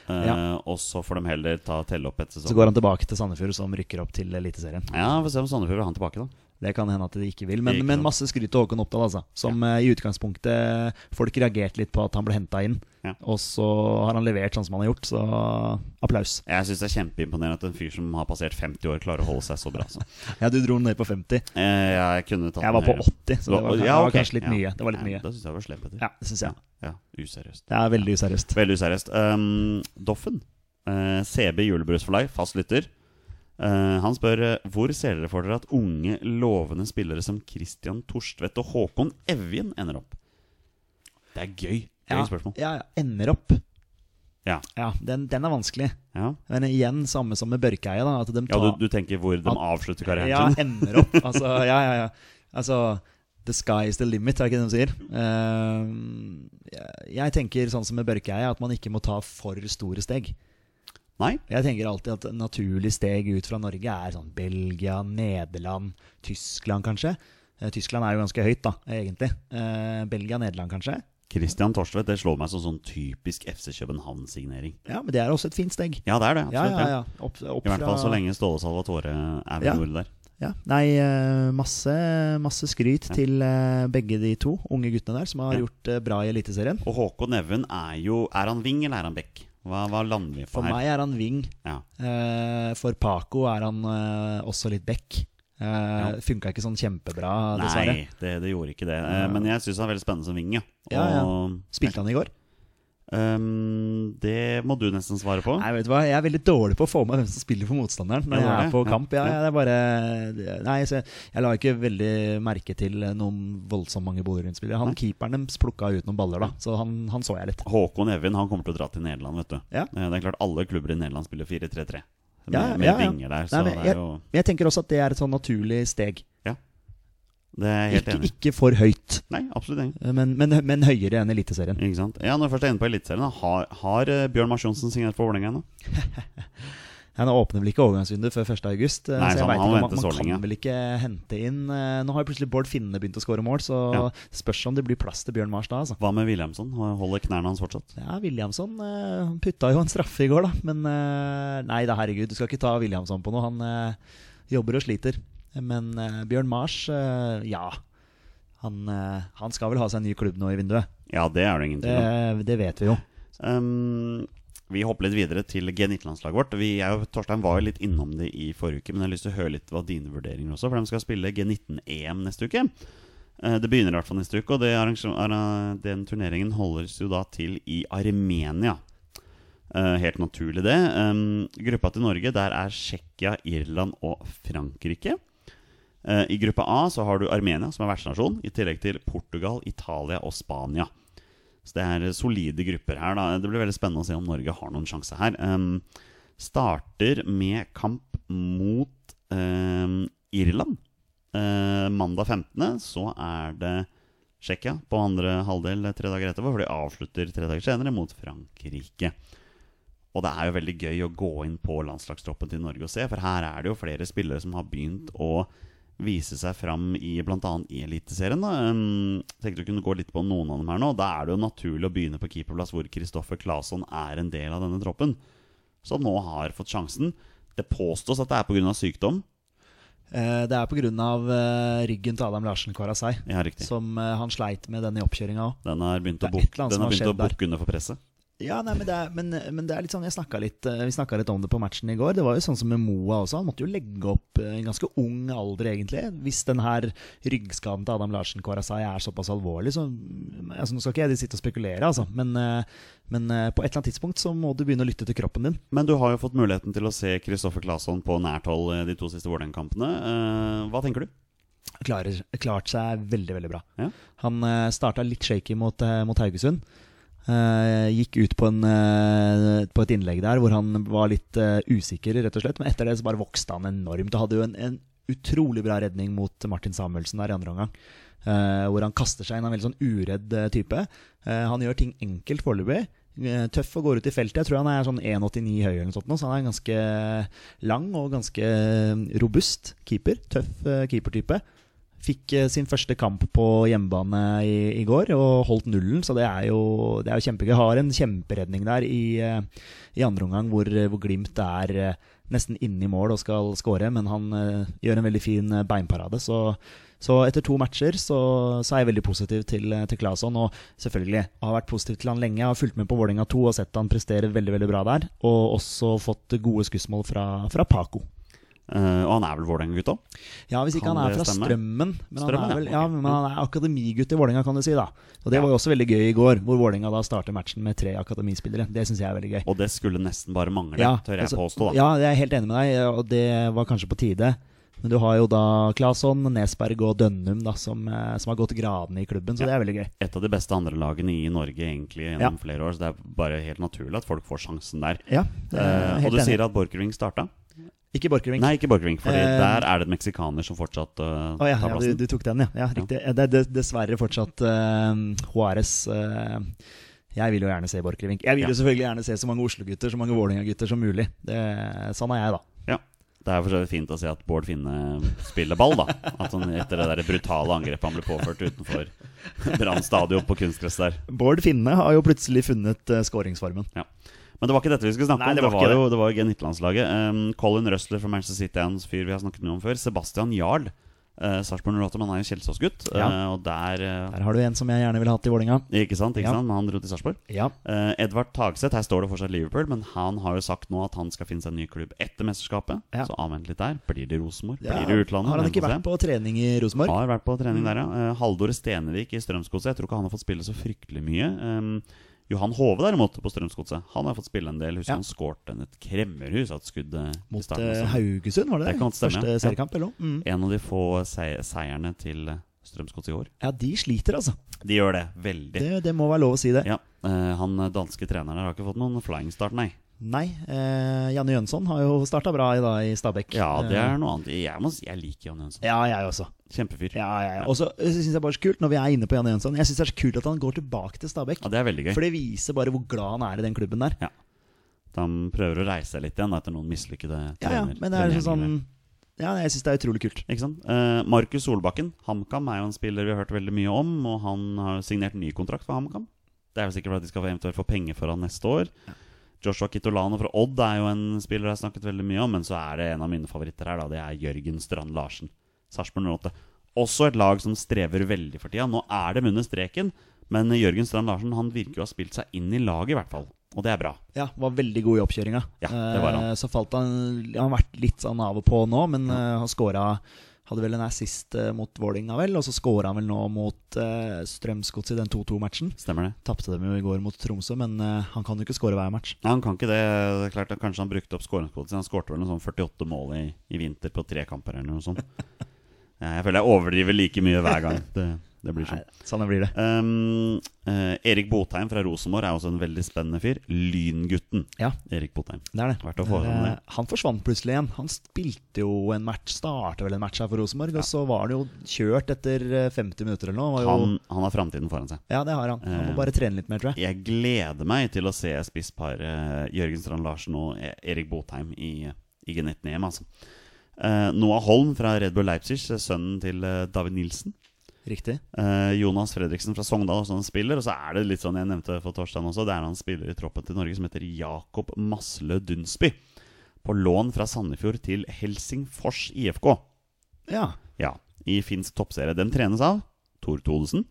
[SPEAKER 1] Eh,
[SPEAKER 2] Ja.
[SPEAKER 1] Og så får de heller ta telle opp
[SPEAKER 2] et
[SPEAKER 1] sesong.
[SPEAKER 2] så går han tilbake til Sandefjord, som rykker opp til Eliteserien.
[SPEAKER 1] Ja, vi får se om Sandefjord vil ha han tilbake, da.
[SPEAKER 2] Det kan hende at de ikke vil, men,
[SPEAKER 1] Ikke
[SPEAKER 2] men masse skryt til Håkon Oppdal, altså. Som ja. i utgangspunktet Folk reagerte litt på at han ble henta inn.
[SPEAKER 1] Ja.
[SPEAKER 2] Og så har han levert sånn som han har gjort, så applaus.
[SPEAKER 1] Jeg syns det er kjempeimponerende at en fyr som har passert 50 år, klarer å holde seg så bra. Så.
[SPEAKER 2] Ja, du dro ned på 50.
[SPEAKER 1] Eh, jeg kunne tatt
[SPEAKER 2] Jeg var på 80, så det var,
[SPEAKER 1] Ja,
[SPEAKER 2] det var kanskje litt
[SPEAKER 1] Ja.
[SPEAKER 2] mye. Det var litt mye.
[SPEAKER 1] Da syns jeg var slem, Petter.
[SPEAKER 2] Ja, det syns jeg.
[SPEAKER 1] Ja, useriøst.
[SPEAKER 2] Det er veldig useriøst.
[SPEAKER 1] Veldig useriøst. Um, Doffen, Uh, CB Julebrus for deg, fast lytter. Eh, han spør eh, hvor ser dere for dere at unge, lovende spillere som Christian Torstvedt og Håkon Evjen ender opp? Det er gøy. Gøy
[SPEAKER 2] Ja,
[SPEAKER 1] spørsmål.
[SPEAKER 2] ja, ja, ender opp.
[SPEAKER 1] Ja.
[SPEAKER 2] Ja, den, den er vanskelig.
[SPEAKER 1] Ja,
[SPEAKER 2] Men igjen, samme som med Børkeie. da At de
[SPEAKER 1] ja du, du tenker hvor de
[SPEAKER 2] At-
[SPEAKER 1] avslutter karrieren
[SPEAKER 2] Ja,
[SPEAKER 1] sin?
[SPEAKER 2] ender opp. Altså, ja, ja, ja. Altså The sky is the limit, er det ikke det de sier? Uh, jeg- jeg tenker sånn som med Børkeie, at man ikke må ta for store steg.
[SPEAKER 1] Nei?
[SPEAKER 2] Jeg tenker alltid at et naturlig steg ut fra Norge er sånn Belgia, Nederland, Tyskland kanskje. Eh, Tyskland er jo ganske høyt, da, egentlig. Eh, Belgia, Nederland kanskje.
[SPEAKER 1] Christian Torstvedt det slår meg som sånn typisk FC København-signering.
[SPEAKER 2] Ja, men det er også et fint steg.
[SPEAKER 1] Ja, det er det. Absolutt.
[SPEAKER 2] ja,
[SPEAKER 1] ja.
[SPEAKER 2] ja. Opp, opp
[SPEAKER 1] I hvert fall så lenge Ståle Salvatore er ved
[SPEAKER 2] Ja.
[SPEAKER 1] der.
[SPEAKER 2] Ja, nei, eh, masse, masse skryt
[SPEAKER 1] Ja.
[SPEAKER 2] til begge de to unge guttene der, som har
[SPEAKER 1] Ja.
[SPEAKER 2] gjort bra i Eliteserien.
[SPEAKER 1] Og Håkon Even er jo Er han wing eller er han back? Hva, hva lander vi på
[SPEAKER 2] For
[SPEAKER 1] her?
[SPEAKER 2] meg er han wing.
[SPEAKER 1] Ja.
[SPEAKER 2] Eh, For Paco er han eh, også litt back. Uh, Funka ikke sånn kjempebra, dessverre.
[SPEAKER 1] Nei, det, det gjorde ikke det. Eh, Men jeg syns han er veldig spennende som wing, ja.
[SPEAKER 2] Ja, ja.
[SPEAKER 1] Og-
[SPEAKER 2] Spilte han i går?
[SPEAKER 1] Ehm, det må du nesten svare på.
[SPEAKER 2] Nei, vet du hva, Jeg er veldig dårlig på å få med hvem som spiller for motstanderen når
[SPEAKER 1] Ja,
[SPEAKER 2] jeg
[SPEAKER 1] er
[SPEAKER 2] på
[SPEAKER 1] det.
[SPEAKER 2] kamp. Ja,
[SPEAKER 1] Ja.
[SPEAKER 2] ja, det er bare Nei, jeg, jeg la ikke veldig merke til noen voldsomt mange Bodø-Glimt-spillere. Han
[SPEAKER 1] Nei.
[SPEAKER 2] Keeperen deres plukka ut noen baller, da, så han, han så jeg litt.
[SPEAKER 1] Håkon Evin han kommer til å dra til Nederland, vet du.
[SPEAKER 2] Ja.
[SPEAKER 1] Eh, Det er klart Alle klubber i Nederland spiller 4-3-3. Med,
[SPEAKER 2] Ja,
[SPEAKER 1] med
[SPEAKER 2] ja, ja.
[SPEAKER 1] vinger der,
[SPEAKER 2] Nei, men
[SPEAKER 1] er jo
[SPEAKER 2] jeg tenker også at det er et sånn naturlig steg.
[SPEAKER 1] Det er helt
[SPEAKER 2] Ikke,
[SPEAKER 1] enig
[SPEAKER 2] ikke for høyt,
[SPEAKER 1] Nei, absolutt enig.
[SPEAKER 2] men, men, men høyere enn Eliteserien.
[SPEAKER 1] Ikke sant? Ja, Når jeg først er inne på Eliteserien, har, har eh, Bjørn Mars Johnsen signert for Vålerenga ennå?
[SPEAKER 2] Han åpner vel ikke overgangsvinduet før 1.8,
[SPEAKER 1] Nei,
[SPEAKER 2] så jeg vet ikke, man, man kan vel ikke hente inn eh, Nå har jo plutselig Bård Finne begynt å skåre mål, så
[SPEAKER 1] Ja.
[SPEAKER 2] spørs om det blir plass til Bjørn Mars da. Altså.
[SPEAKER 1] Hva med Williamson? Holder knærne hans fortsatt?
[SPEAKER 2] Ja, Williamson eh, putta jo en straffe i går, da. Men eh, nei da, herregud, du skal ikke ta Williamson på noe. Han eh, jobber og sliter. Men eh, Bjørn Mars, eh, ja. Han, eh, han skal vel ha seg en ny klubb nå i vinduet.
[SPEAKER 1] Ja, det er det ingen tvil om.
[SPEAKER 2] Det, det vet vi jo.
[SPEAKER 1] Um, vi hopper litt videre til G19-landslaget vårt. Vi, jeg og Torstein var jo litt innom det i forrige uke, men jeg har lyst til å høre litt hva dine vurderinger også, for de skal spille G19-EM neste uke. Uh, Det begynner i hvert fall neste uke, og det den turneringen holdes jo da til i Armenia. Uh, Helt naturlig, det. Um, Gruppa til Norge, der er Tsjekkia, Irland og Frankrike. Eh, I gruppe A så har du Armenia, som er vertsnasjon, i tillegg til Portugal, Italia og Spania. Så det er solide grupper her. da Det blir veldig spennende å se om Norge har noen sjanse her. Um, starter med kamp mot um, Irland. Eh, mandag 15. så er det Tsjekkia på andre halvdel tre dager etterpå, for de avslutter tre dager senere mot Frankrike. Og det er jo veldig gøy å gå inn på landslagstroppen til Norge og se, for her er det jo flere spillere som har begynt å vise seg fram i bl.a. Eliteserien. Um, tenkte du kunne gå litt på noen av dem her nå. Da er det jo naturlig å begynne på keeperplass, hvor Kristoffer Claesson er en del av denne troppen. Som nå har fått sjansen. Det påstås at det er pga. sykdom.
[SPEAKER 2] Eh, Det er pga. Uh, ryggen til Adam Larsen Kvarasei,
[SPEAKER 1] Ja,
[SPEAKER 2] som eh, han sleit med den i oppkjøringa òg.
[SPEAKER 1] Den har begynt å, bukke under for presset.
[SPEAKER 2] Ja, nei, men, det er, men, men det er litt sånn litt, eh, Vi snakka litt om det på matchen i går. Det var jo sånn som med Moa også. Han måtte jo legge opp eh, en ganske ung alder, egentlig. Hvis den her ryggskaden til Adam Larsen Kvarasai er såpass alvorlig, så altså, Nå skal ikke jeg sitte og spekulere, altså, men, eh, men på et eller annet tidspunkt så må du begynne å lytte til kroppen din.
[SPEAKER 1] Men du har jo fått muligheten til å se Kristoffer Claesson på nært hold de to siste Vålerenga-kampene. Hva tenker du?
[SPEAKER 2] Klarer, klart seg veldig, veldig bra.
[SPEAKER 1] Ja.
[SPEAKER 2] Han starta litt shaky mot, mot Haugesund. Eh, gikk ut på, en, uh, på et innlegg der hvor han var litt uh, usikker, rett og slett. Men etter det så bare vokste han enormt. Og hadde jo en, en utrolig bra redning mot Martin Samuelsen der i andre omgang. Hvor han kaster seg inn, en veldig sånn uredd type. Han gjør ting enkelt foreløpig. Tøff og går ut i feltet. Jeg tror han er sånn 1,89 høy, eller noe sånt, så han er ganske lang og ganske robust keeper. Tøff keepertype. Fikk eh, sin første kamp på hjemmebane i, i går og holdt nullen, så det er jo, det er jo kjempegøy. Har en kjemperedning der i, eh, i andre omgang hvor, hvor Glimt er eh, nesten inne i mål og skal skåre, men han eh, gjør en veldig fin eh, beinparade. Så, så etter to matcher så, så er jeg veldig positiv til, eh, til Claesson. Og selvfølgelig har vært positiv til han lenge. Jeg har fulgt med på Vålerenga 2 og sett han prestere veldig veldig bra der. Og også fått gode skussmål fra, fra Paco.
[SPEAKER 1] Eh, og han er vel Vålerenga-gutt òg?
[SPEAKER 2] Ja, hvis ikke
[SPEAKER 1] Kan
[SPEAKER 2] han er fra
[SPEAKER 1] stemme?
[SPEAKER 2] Strømmen. Men,
[SPEAKER 1] Strømmen,
[SPEAKER 2] han er vel, ja, men han er akademigutt i Vålerenga, kan du si. da Og Det
[SPEAKER 1] Ja.
[SPEAKER 2] var jo også veldig gøy i går, hvor Vålerenga da starter matchen med tre akademispillere. Det syns jeg er veldig gøy.
[SPEAKER 1] Og det skulle nesten bare mangle,
[SPEAKER 2] Ja,
[SPEAKER 1] tør jeg
[SPEAKER 2] altså,
[SPEAKER 1] påstå. da
[SPEAKER 2] Ja, jeg er helt enig med deg, og det var kanskje på tide. Men du har jo da Claesson, Nesberg og Dønnum da som, eh, som har gått gradene i klubben, så
[SPEAKER 1] Ja.
[SPEAKER 2] det er veldig gøy.
[SPEAKER 1] Et av de beste andrelagene i Norge egentlig gjennom
[SPEAKER 2] Ja.
[SPEAKER 1] flere år. Så det er bare helt naturlig at folk får sjansen der.
[SPEAKER 2] Ja,
[SPEAKER 1] Eh, og du
[SPEAKER 2] enig.
[SPEAKER 1] sier at Borchgrevink starta?
[SPEAKER 2] Ikke Borchgrevink.
[SPEAKER 1] Nei, ikke Borchgrevink, for
[SPEAKER 2] Eh,
[SPEAKER 1] der er det en meksikaner som fortsatt uh,
[SPEAKER 2] oh, ja,
[SPEAKER 1] tar
[SPEAKER 2] ja du, du tok den, ja. ja riktig. Det er dessverre fortsatt uh, Juárez. Uh, jeg vil jo gjerne se Borchgrevink. Jeg vil
[SPEAKER 1] Ja.
[SPEAKER 2] jo selvfølgelig gjerne se så mange Oslo-gutter Så mange Vålerenga-gutter som mulig. Det, sånn er jeg, da.
[SPEAKER 1] Ja. Det er for så vidt fint å se at Bård Finne spiller ball, da. At han etter det der brutale angrepet han ble påført utenfor Brann stadion på kunstgress der.
[SPEAKER 2] Bård Finne har jo plutselig funnet uh, skåringsformen.
[SPEAKER 1] Ja. Men det var ikke dette vi skulle snakke
[SPEAKER 2] Nei,
[SPEAKER 1] om.
[SPEAKER 2] det
[SPEAKER 1] Det
[SPEAKER 2] var
[SPEAKER 1] jo, det var jo G19-landslaget. Um, Colin Russler fra Manchester City er en fyr vi har snakket mye om før. Sebastian Jarl. Uh, Sarpsborg 08, men han er jo Kjelsås-gutt.
[SPEAKER 2] Ja.
[SPEAKER 1] Uh, og der uh,
[SPEAKER 2] Der har du en som jeg gjerne ville hatt i Vålinga
[SPEAKER 1] Ikke sant? ikke
[SPEAKER 2] Ja.
[SPEAKER 1] sant? Men han dro til Sarpsborg.
[SPEAKER 2] Ja.
[SPEAKER 1] Uh, Edvard Tagseth, her står det fortsatt Liverpool, men han har jo sagt nå at han skal finne seg en ny klubb etter mesterskapet.
[SPEAKER 2] Ja.
[SPEAKER 1] Så avvent litt der. Blir det Rosenborg?
[SPEAKER 2] Ja,
[SPEAKER 1] Blir det utlandet?
[SPEAKER 2] Har han ikke vært på trening i Rosenborg?
[SPEAKER 1] Har vært på trening der, ja. Uh, Haldor Stenevik i Strømsgodset. Jeg tror ikke han har fått spille så fryktelig mye. Um, Johan Hove derimot på Strømsgodset Han har fått spille en del. Husker
[SPEAKER 2] Ja.
[SPEAKER 1] han skårte et kremmerhus av et skudd eh,
[SPEAKER 2] Mot eh. Haugesund, var det det?
[SPEAKER 1] Det
[SPEAKER 2] Første seriekamp, eller noe? Mm.
[SPEAKER 1] En av de få sei seierne til eh, Strømsgodset i år.
[SPEAKER 2] Ja, de sliter, altså.
[SPEAKER 1] De gjør det. Veldig.
[SPEAKER 2] Det, det må være lov å si det.
[SPEAKER 1] Ja, Han danske treneren har ikke fått noen flying start, nei.
[SPEAKER 2] Nei, eh, Janne Jønsson har jo starta bra i, dag, i Stabæk.
[SPEAKER 1] Ja, det
[SPEAKER 2] Eh,
[SPEAKER 1] er noe annet. Jeg, må, jeg liker Janne Jønsson.
[SPEAKER 2] Ja, jeg også.
[SPEAKER 1] Kjempefyr.
[SPEAKER 2] Ja, ja, ja. Og så syns jeg bare så kult, når vi er inne på Janne Jønsson Jeg synes det er så kult at han går tilbake til Stabæk.
[SPEAKER 1] Ja, det er veldig gøy.
[SPEAKER 2] For det viser bare hvor glad han er i den klubben der.
[SPEAKER 1] Ja, Han prøver å reise seg litt igjen etter noen mislykkede
[SPEAKER 2] Ja, ja, men det er sånn Ja, jeg syns det er utrolig kult.
[SPEAKER 1] Ikke sant? Eh, Markus Solbakken, HamKam, er jo en spiller vi har hørt veldig mye om. Og han har signert ny kontrakt for HamKam. Det er jo sikkert for at de skal få eventuelt få penger for han neste år. Joshua Kitolano fra Odd er jo en spiller jeg har snakket veldig mye om. Men så er det en av mine favoritter her, da. Det er Jørgen Strand Larsen. Sarpsborg 08. Også et lag som strever veldig for tida. Nå er de under streken, men Jørgen Strand Larsen han virker å ha spilt seg inn i laget, i hvert fall. Og det er bra.
[SPEAKER 2] Ja, var veldig god i oppkjøringa.
[SPEAKER 1] Ja, det var han.
[SPEAKER 2] Eh, Så falt han Han har vært litt sånn av og på nå, men ja. han skåra Hadde vel en assist eh, mot Vålinga vel, og så skåra han vel nå mot uh, Strømsgodset i den 2-2-matchen.
[SPEAKER 1] Stemmer det?
[SPEAKER 2] Tapte dem jo i går mot Tromsø, men uh, han kan jo ikke skåre hver match.
[SPEAKER 1] Nei, han kan ikke det. det er klart, Kanskje han brukte opp skåringskvoten sin. Han skårte vel noe sånn 48 mål i, i vinter på tre kamper eller noe sånt. Jeg føler jeg overdriver like mye hver gang. Det, det blir sånn.
[SPEAKER 2] Nei, sånn blir det.
[SPEAKER 1] Um, uh, Erik Botheim fra Rosenborg er også en veldig spennende fyr. Lyngutten
[SPEAKER 2] Ja,
[SPEAKER 1] Erik Botheim.
[SPEAKER 2] det er det.
[SPEAKER 1] Verdt å få
[SPEAKER 2] Det
[SPEAKER 1] med
[SPEAKER 2] eh, han forsvant plutselig igjen. Han spilte jo en match, starta vel en match her for Rosenborg, og så var han jo kjørt etter eh, 50 minutter eller noe. Var jo,
[SPEAKER 1] Han, han har framtiden foran seg.
[SPEAKER 2] ja, det har han. Han må
[SPEAKER 1] Eh,
[SPEAKER 2] bare trene litt mer, tror jeg.
[SPEAKER 1] Jeg gleder meg til å se spissparet Jørgen Strand Larsen og Erik Botheim i, i G19-EM. Altså. Uh, Noah Holm fra Red Bull Leipzig, sønnen til uh, David Nilsen.
[SPEAKER 2] Riktig.
[SPEAKER 1] Eh, Jonas Fredriksen fra Sogndal også en spiller. Og så er det litt sånn jeg nevnte for Torstein også, det er han spiller i troppen til Norge som heter Jakob Masle Dunsby. På lån fra Sandefjord til Helsingfors IFK.
[SPEAKER 2] Ja.
[SPEAKER 1] Ja, i finsk toppserie. Den trenes av Tor Thodesen.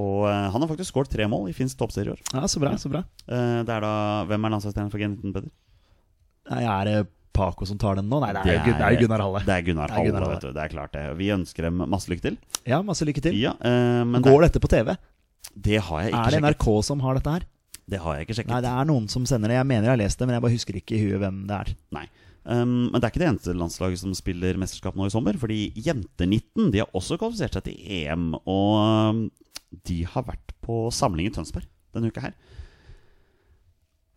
[SPEAKER 1] Og eh, han har faktisk skåret tre mål i finsk toppserie i år.
[SPEAKER 2] ja, så bra. så bra.
[SPEAKER 1] Eh, det er da, Hvem er landslagstrener for G19, Peder?
[SPEAKER 2] Nei, Er det Paco som tar den nå? Nei, det er, det er Gunnar Halle.
[SPEAKER 1] Det er Gunnar
[SPEAKER 2] Det er
[SPEAKER 1] Halle,
[SPEAKER 2] Gunnar Halle.
[SPEAKER 1] vet du. Det er klart det. Vi ønsker dem masse lykke til.
[SPEAKER 2] Ja, masse lykke til.
[SPEAKER 1] Ja, uh, men
[SPEAKER 2] Går
[SPEAKER 1] det,
[SPEAKER 2] dette på TV?
[SPEAKER 1] det har jeg ikke sjekket.
[SPEAKER 2] Er det
[SPEAKER 1] sjekket.
[SPEAKER 2] NRK som har dette her?
[SPEAKER 1] Det har jeg ikke sjekket.
[SPEAKER 2] Nei, det er noen som sender det. Jeg mener jeg har lest det, men jeg bare husker ikke i huet hvem det er.
[SPEAKER 1] Nei. Um, men det er ikke det eneste landslaget som spiller mesterskap nå i sommer. Fordi Jenter-19 de har også kvalifisert seg til EM. Og um, de har vært på samling i Tønsberg denne uka her.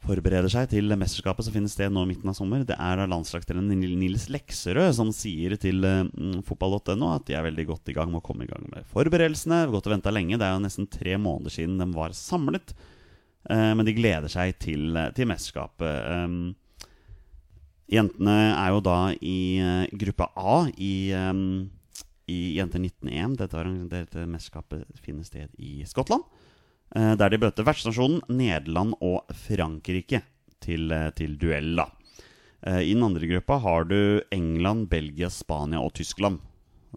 [SPEAKER 1] Forbereder seg til mesterskapet som finner sted nå i midten av sommer. Det er da landslagstrener Nils Lekserød som sier til uh, fotball.no at de er veldig godt i gang med å komme i gang med forberedelsene. Gått og venta lenge. Det er jo nesten tre måneder siden de var samlet. Eh, men de gleder seg til, til mesterskapet. Jentene er jo da i eh, gruppe A i, i Jenter 19-EM. Dette, arrang- dette mesterskapet finner sted i Skottland. Eh, der de møter vertsnasjonen Nederland og Frankrike til, eh, til duell. da. Eh, I den andre gruppa har du England, Belgia, Spania og Tyskland.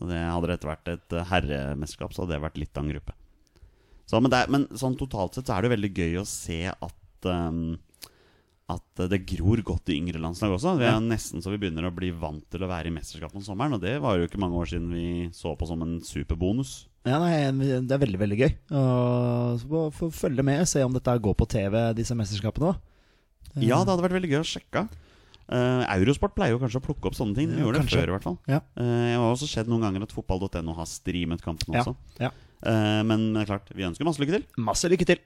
[SPEAKER 1] Det Hadde dette vært et herremesterskap, så hadde det vært litt av en gruppe. Så, men, det men sånn totalt sett så er det veldig gøy å se at um, at det gror godt i yngre landslag også. Vi er nesten så vi begynner å bli vant til å være i mesterskapet om sommeren. Og det var jo ikke mange år siden vi så på som en superbonus.
[SPEAKER 2] Ja, nei, Det er veldig veldig gøy. Og så få- følge med, se om dette går på TV, disse mesterskapene. da.
[SPEAKER 1] Ja, det hadde vært veldig gøy å sjekke. Uh, Eurosport pleier jo kanskje å plukke opp sånne ting. De gjorde det før, i hvert fall.
[SPEAKER 2] Ja.
[SPEAKER 1] Uh, jeg har også sett noen ganger at fotball.no har streamet kampen også.
[SPEAKER 2] ja.
[SPEAKER 1] Eh, men er klart, vi ønsker masse lykke til.
[SPEAKER 2] Masse lykke til.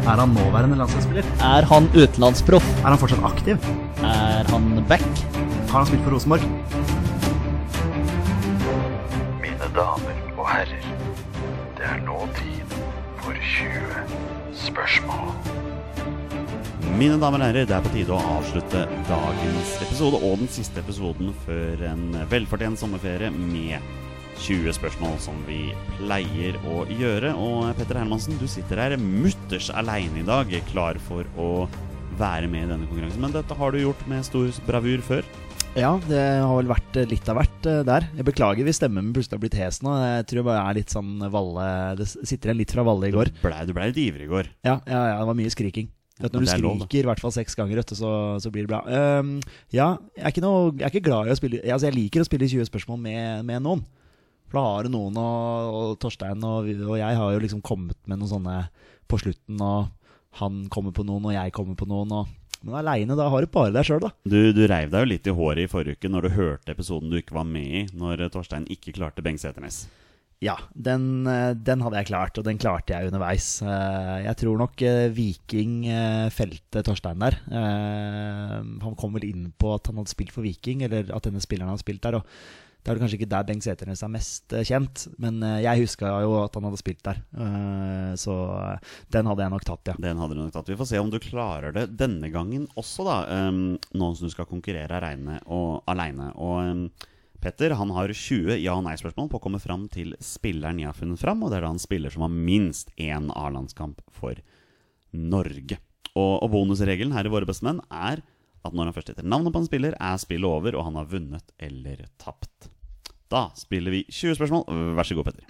[SPEAKER 2] Er han nåværende landslagsspiller?
[SPEAKER 4] Er han utenlandsproff?
[SPEAKER 2] Er han fortsatt aktiv?
[SPEAKER 4] Er han back?
[SPEAKER 2] Har han spilt for Rosenborg?
[SPEAKER 5] Mine damer og herrer, det er nå tid for 20 spørsmål.
[SPEAKER 1] Mine damer og herrer, det er på tide å avslutte dagens episode og den siste episoden før en velfortjent sommerferie med 20 spørsmål som vi pleier å gjøre. Og Petter Hermansen, du sitter her mutters aleine i dag, klar for å være med i denne konkurransen. Men dette har du gjort med stor bravur før.
[SPEAKER 2] Ja, det har vel vært eh, litt av hvert eh, der. Jeg beklager hvis stemmen min plutselig har blitt hes nå. Jeg tror jeg bare er litt sånn Valle Det sitter igjen litt fra Valle i går.
[SPEAKER 1] Du blei, ble litt ivrig i går.
[SPEAKER 2] Ja, ja, ja, det var mye skriking. Vet, når du
[SPEAKER 1] er
[SPEAKER 2] skriker i hvert fall seks ganger, vet så, så blir det bra. Um, ja, jeg er, ikke noe, jeg er ikke glad i å spille Altså, jeg liker å spille 20 spørsmål med, med noen. For da har noen, og, og Torstein og, og jeg har jo liksom kommet med noen sånne på slutten, og han kommer på noen, og jeg kommer på noen, og Men aleine, da har du bare deg sjøl, da.
[SPEAKER 1] Du, du reiv deg jo litt i håret i forrige uke når du hørte episoden du ikke var med i, når Torstein ikke klarte Bengt Seternes.
[SPEAKER 2] Ja, den, eh, den hadde jeg klart, og den klarte jeg underveis. Eh, Jeg tror nok eh, Viking felte Torstein der. Han kom vel inn på at han hadde spilt for Viking, eller at denne spilleren hadde spilt der. Og det er kanskje ikke der Bengt Seternes er mest eh, kjent, men eh, jeg huska jo at han hadde spilt der. Eh, Så den hadde jeg nok tatt, ja.
[SPEAKER 1] Den hadde du nok tatt. Vi får se om du klarer det denne gangen også, da. Nå som du skal konkurrere aleine. Og, alene. og Petter han har 20 ja- og nei-spørsmål på å komme fram til spilleren jeg har funnet fram. Og det er da han spiller som har minst én A-landskamp for Norge. Og, og bonusregelen her i Våre bestemenn er at når han først heter navnet på en spiller, er spillet over, og han har vunnet eller tapt. Da spiller vi 20 spørsmål. Vær så god, Petter.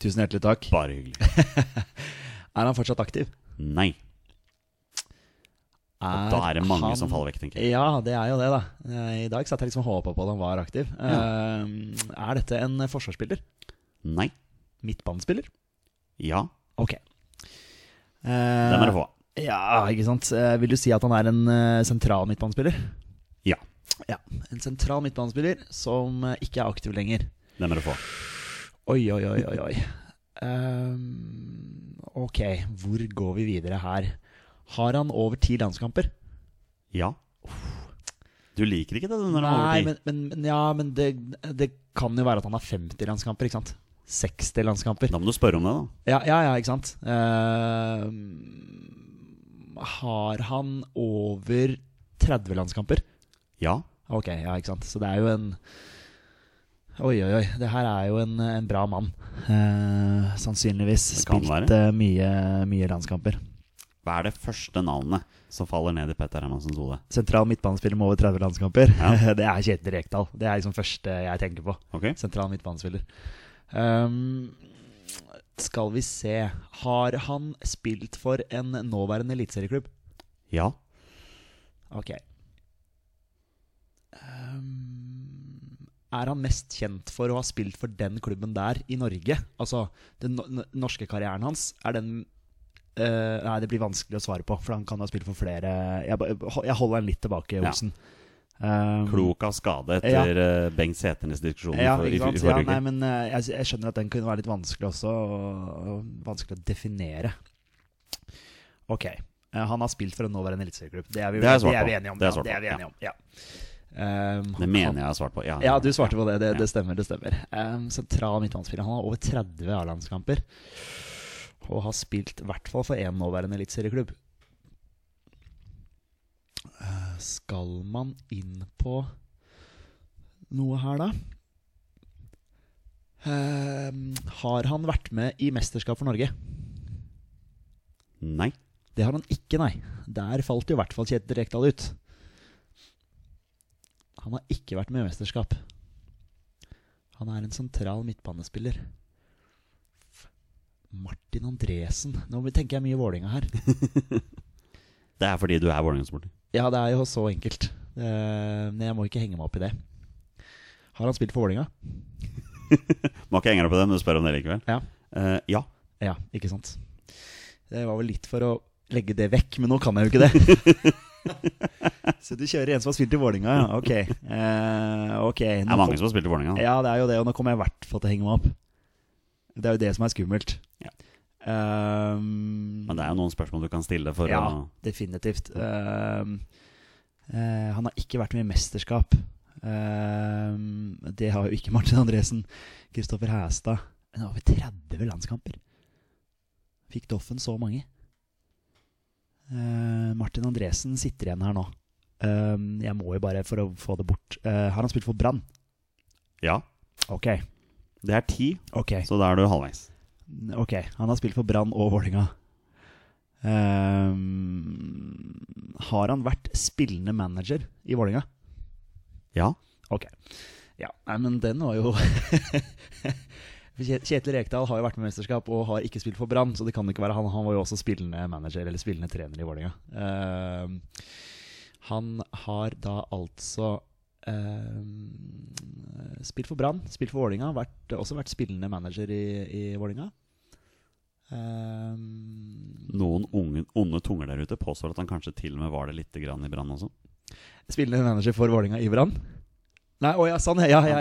[SPEAKER 2] Tusen hjertelig takk.
[SPEAKER 1] Bare hyggelig.
[SPEAKER 2] Er han fortsatt aktiv?
[SPEAKER 1] Nei. Og da er det mange som faller vekk, tenker jeg.
[SPEAKER 2] Ja, det er jo det, da. Eh, I dag satt jeg liksom og håpa på at han var aktiv. Eh, er dette en forsvarsspiller?
[SPEAKER 1] Nei.
[SPEAKER 2] Midtbanespiller?
[SPEAKER 1] Ja.
[SPEAKER 2] Ok.
[SPEAKER 1] Den
[SPEAKER 2] Eh,
[SPEAKER 1] er det få.
[SPEAKER 2] Ja, ikke sant. Eh, vil du si at han er en eh, sentral midtbanespiller?
[SPEAKER 1] Ja.
[SPEAKER 2] Ja. En sentral midtbanespiller som eh, ikke er aktiv lenger.
[SPEAKER 1] Den er det få.
[SPEAKER 2] Oi, oi, oi, oi, oi. Um, ok, hvor går vi videre her? Har han over ti landskamper?
[SPEAKER 1] Ja. Du liker ikke det når han er over
[SPEAKER 2] Nei, men, men, men, ja, men det, det kan jo være at han har 50 landskamper, ikke sant? 60 landskamper.
[SPEAKER 1] Da må du spørre om det, da.
[SPEAKER 2] Ja, ja, ja ikke sant? Ehm, har han over 30 landskamper?
[SPEAKER 1] Ja.
[SPEAKER 2] Ok, ja, ikke sant. Så det er jo en Oi, oi, oi. Det her er jo en, en bra mann. Eh, sannsynligvis spilt eh, mye, mye landskamper.
[SPEAKER 1] Hva er det første navnet som faller ned i Petter Hermansens hode?
[SPEAKER 2] Sentral midtbanespiller med over 30 landskamper.
[SPEAKER 1] Ja.
[SPEAKER 2] det er Kjetil Rekdal. Det er liksom første jeg tenker på.
[SPEAKER 1] Okay.
[SPEAKER 2] Sentral midtbanespiller. Um, skal vi se Har han spilt for en nåværende eliteserieklubb?
[SPEAKER 1] Ja.
[SPEAKER 2] Ok. Um, er han mest kjent for å ha spilt for den klubben der i Norge? Altså, den no norske karrieren hans, er den uh, Nei, det blir vanskelig å svare på, for han kan ha spilt for flere Jeg, jeg holder den litt tilbake,
[SPEAKER 1] Ja.
[SPEAKER 2] Um,
[SPEAKER 1] Klok av skade etter ja. Bengt Sæternes diskusjon
[SPEAKER 2] Ja,
[SPEAKER 1] for, i, i forrige
[SPEAKER 2] Ja, nei, men eh, jeg, jeg skjønner at den kunne være litt vanskelig også, og, og vanskelig å definere. Ok. eh, han har spilt for en nåværende eliteserieklubb. Det vi,
[SPEAKER 1] Det
[SPEAKER 2] det er vi enige om.
[SPEAKER 1] Det
[SPEAKER 2] ja, er vi enige om. Ja. Um,
[SPEAKER 1] Det mener jeg har svart på. Ja,
[SPEAKER 2] Ja, du svarte på det. Det, det stemmer. det stemmer um, Sentral midtbanespiller. Han har over 30 A-landskamper. Og har spilt i hvert fall for én nåværende eliteserieklubb. Uh, skal man inn på noe her, da? Um, har han vært med i mesterskap for Norge?
[SPEAKER 1] Nei.
[SPEAKER 2] Det har han ikke, nei. Der falt jo i hvert fall Kjetil Rekdal ut. Han har ikke vært med i mesterskap. Han er en sentral midtbanespiller. Martin Andresen. Nå tenker jeg mye Vålinga her.
[SPEAKER 1] Det er fordi du er Vålerenga-sporter.
[SPEAKER 2] Ja, det er jo så enkelt. Eh, Men jeg må ikke henge meg opp i det. Har han spilt for Vålinga?
[SPEAKER 1] Må ikke henge deg på det, men du spør om det likevel.
[SPEAKER 2] Ja.
[SPEAKER 1] Uh, ja.
[SPEAKER 2] Ja, ikke sant. Det var vel litt for å legge det vekk, men nå kan jeg jo ikke det. Så du kjører en som har spilt i Vålinga, ja. Ok. Eh, ok.
[SPEAKER 1] Det er mange som har spilt i Vålerenga.
[SPEAKER 2] Ja, det er jo det, og nå kommer jeg i hvert fall til å henge meg opp. Det er jo det som er skummelt.
[SPEAKER 1] Ja.
[SPEAKER 2] Ehm,
[SPEAKER 1] Men det er jo noen spørsmål du kan stille for
[SPEAKER 2] ja,
[SPEAKER 1] å
[SPEAKER 2] definitivt. Um, uh, han har ikke vært med i mesterskap. Um, det har jo ikke Martin Andresen. Kristoffer Hæstad. Han har over 30 landskamper. Fikk Doffen så mange? Uh, Martin Andresen sitter igjen her nå. Ehm, jeg må jo bare, for å få det bort uh, Har han spilt for Brann?
[SPEAKER 1] Ja.
[SPEAKER 2] Ok.
[SPEAKER 1] Det er ti,
[SPEAKER 2] okay.
[SPEAKER 1] så da er du halvveis.
[SPEAKER 2] Ok, han har spilt for Brann og Vålinga. har han vært spillende manager i Vålinga?
[SPEAKER 1] Ja.
[SPEAKER 2] Ok. Ja, nei, men den var jo Kjetil Rekdal har jo vært med i mesterskap og har ikke spilt for Brann, så det kan ikke være han. Han var jo også spillende manager eller spillende trener i Vålinga. Uh, han har da altså ehm, spilt for Brann, spilt for Vålinga, vært, også vært spillende manager i, i Vålinga. uh,
[SPEAKER 1] Noen unge, onde tunger der ute påstår at han kanskje til og med var det litt grann i Brann også.
[SPEAKER 2] Spillende manager for Vålinga i Brann? Nei, å ja, sånn. Ja, ja,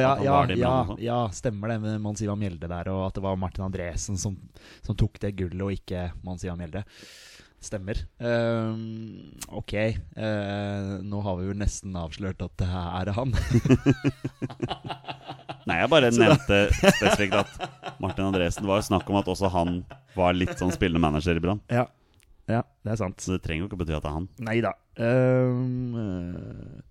[SPEAKER 2] ja. ja, ja, stemmer det med Mons Mjelde der, og at det var Martin Andresen som, som tok det gullet, og ikke Mons Ivan Mjelde. Stemmer. Ehm, ok. uh, nå har vi jo nesten avslørt at det her er han.
[SPEAKER 1] Nei, jeg bare nevnte spesifikt at Martin Andresen var jo snakk om at også han var litt sånn spillende manager i Brann.
[SPEAKER 2] ja. ja, det er sant.
[SPEAKER 1] Så det trenger jo ikke bety at det er han.
[SPEAKER 2] Nei da. Ehm, eh,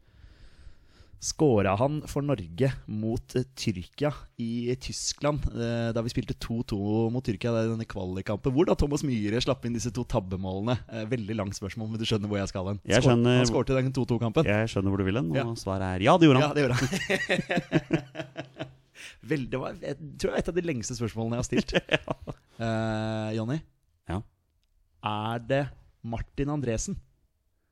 [SPEAKER 2] Skåra han for Norge mot eh, Tyrkia i Tyskland eh, da vi spilte 2-2 mot Tyrkia i denne kvalikkampen? Hvor da Thomas Myhre slapp inn disse to tabbemålene. Eh, veldig langt spørsmål, men du skjønner hvor jeg skal hen.
[SPEAKER 1] Jeg skjønner-
[SPEAKER 2] Han skårte i den 2-2-kampen.
[SPEAKER 1] Jeg skjønner hvor du vil hen, og
[SPEAKER 2] Ja.
[SPEAKER 1] svaret er ja, det gjorde han.
[SPEAKER 2] Ja, det gjorde han. Vel, det var jeg tror det er et av de lengste spørsmålene jeg har stilt. Uh, Jonny,
[SPEAKER 1] Ja.
[SPEAKER 2] er det Martin Andresen?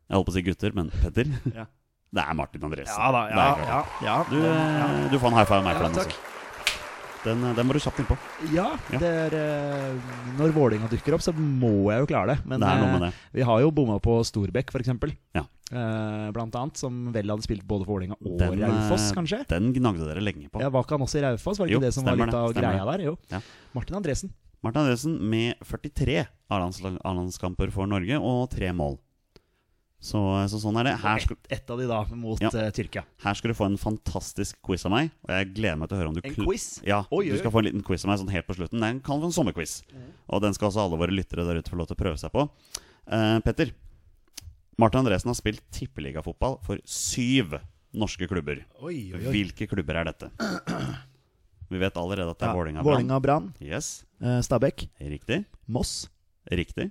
[SPEAKER 1] Jeg holdt på å si gutter, men Petter.
[SPEAKER 2] Ja.
[SPEAKER 1] Det er Martin Andresen.
[SPEAKER 2] Ja da, ja, ja, ja.
[SPEAKER 1] Du, ja, du får en high five av meg for den. Også. Den, eh, den må du kjapt innpå.
[SPEAKER 2] Ja,
[SPEAKER 1] Ja.
[SPEAKER 2] det er eh, Når Vålinga dukker opp, så må jeg jo klare det. Men
[SPEAKER 1] Det er
[SPEAKER 2] eh, vi har jo bomma på Storbekk, f.eks.
[SPEAKER 1] Ja.
[SPEAKER 2] Blant annet, som vel hadde spilt både for Vålinga og
[SPEAKER 1] Den,
[SPEAKER 2] Raufoss, kanskje.
[SPEAKER 1] Den gnagde dere lenge på.
[SPEAKER 2] Ja, Var ikke han også i Raufoss? Var det
[SPEAKER 1] Jo,
[SPEAKER 2] ikke det som var litt av greia der? Jo.
[SPEAKER 1] Ja.
[SPEAKER 2] Martin Andresen.
[SPEAKER 1] Martin Andresen med 43 A-landsla- A-landskamper for Norge og tre mål. Så, så sånn er det. Her skal,
[SPEAKER 2] Et, et av de da, mot
[SPEAKER 1] Ja.
[SPEAKER 2] uh, Tyrkia.
[SPEAKER 1] her skal du få en fantastisk quiz av meg. Og jeg gleder meg til å høre om du
[SPEAKER 2] En quiz?
[SPEAKER 1] Ja,
[SPEAKER 2] Oi, oi,
[SPEAKER 1] du skal få en liten quiz av meg sånn helt på slutten. Det kan være en sommerquiz. Og den skal også alle våre lyttere der ute få lov til å prøve seg på. Uh, Petter, Martin Andresen har spilt tippeligafotball for syv norske klubber.
[SPEAKER 2] Oi,
[SPEAKER 1] Hvilke klubber er dette? Vi vet allerede at det er Brann.
[SPEAKER 2] Vålinga Brann.
[SPEAKER 1] Yes,
[SPEAKER 2] Uh, Stabæk.
[SPEAKER 1] riktig.
[SPEAKER 2] Moss.
[SPEAKER 1] Riktig.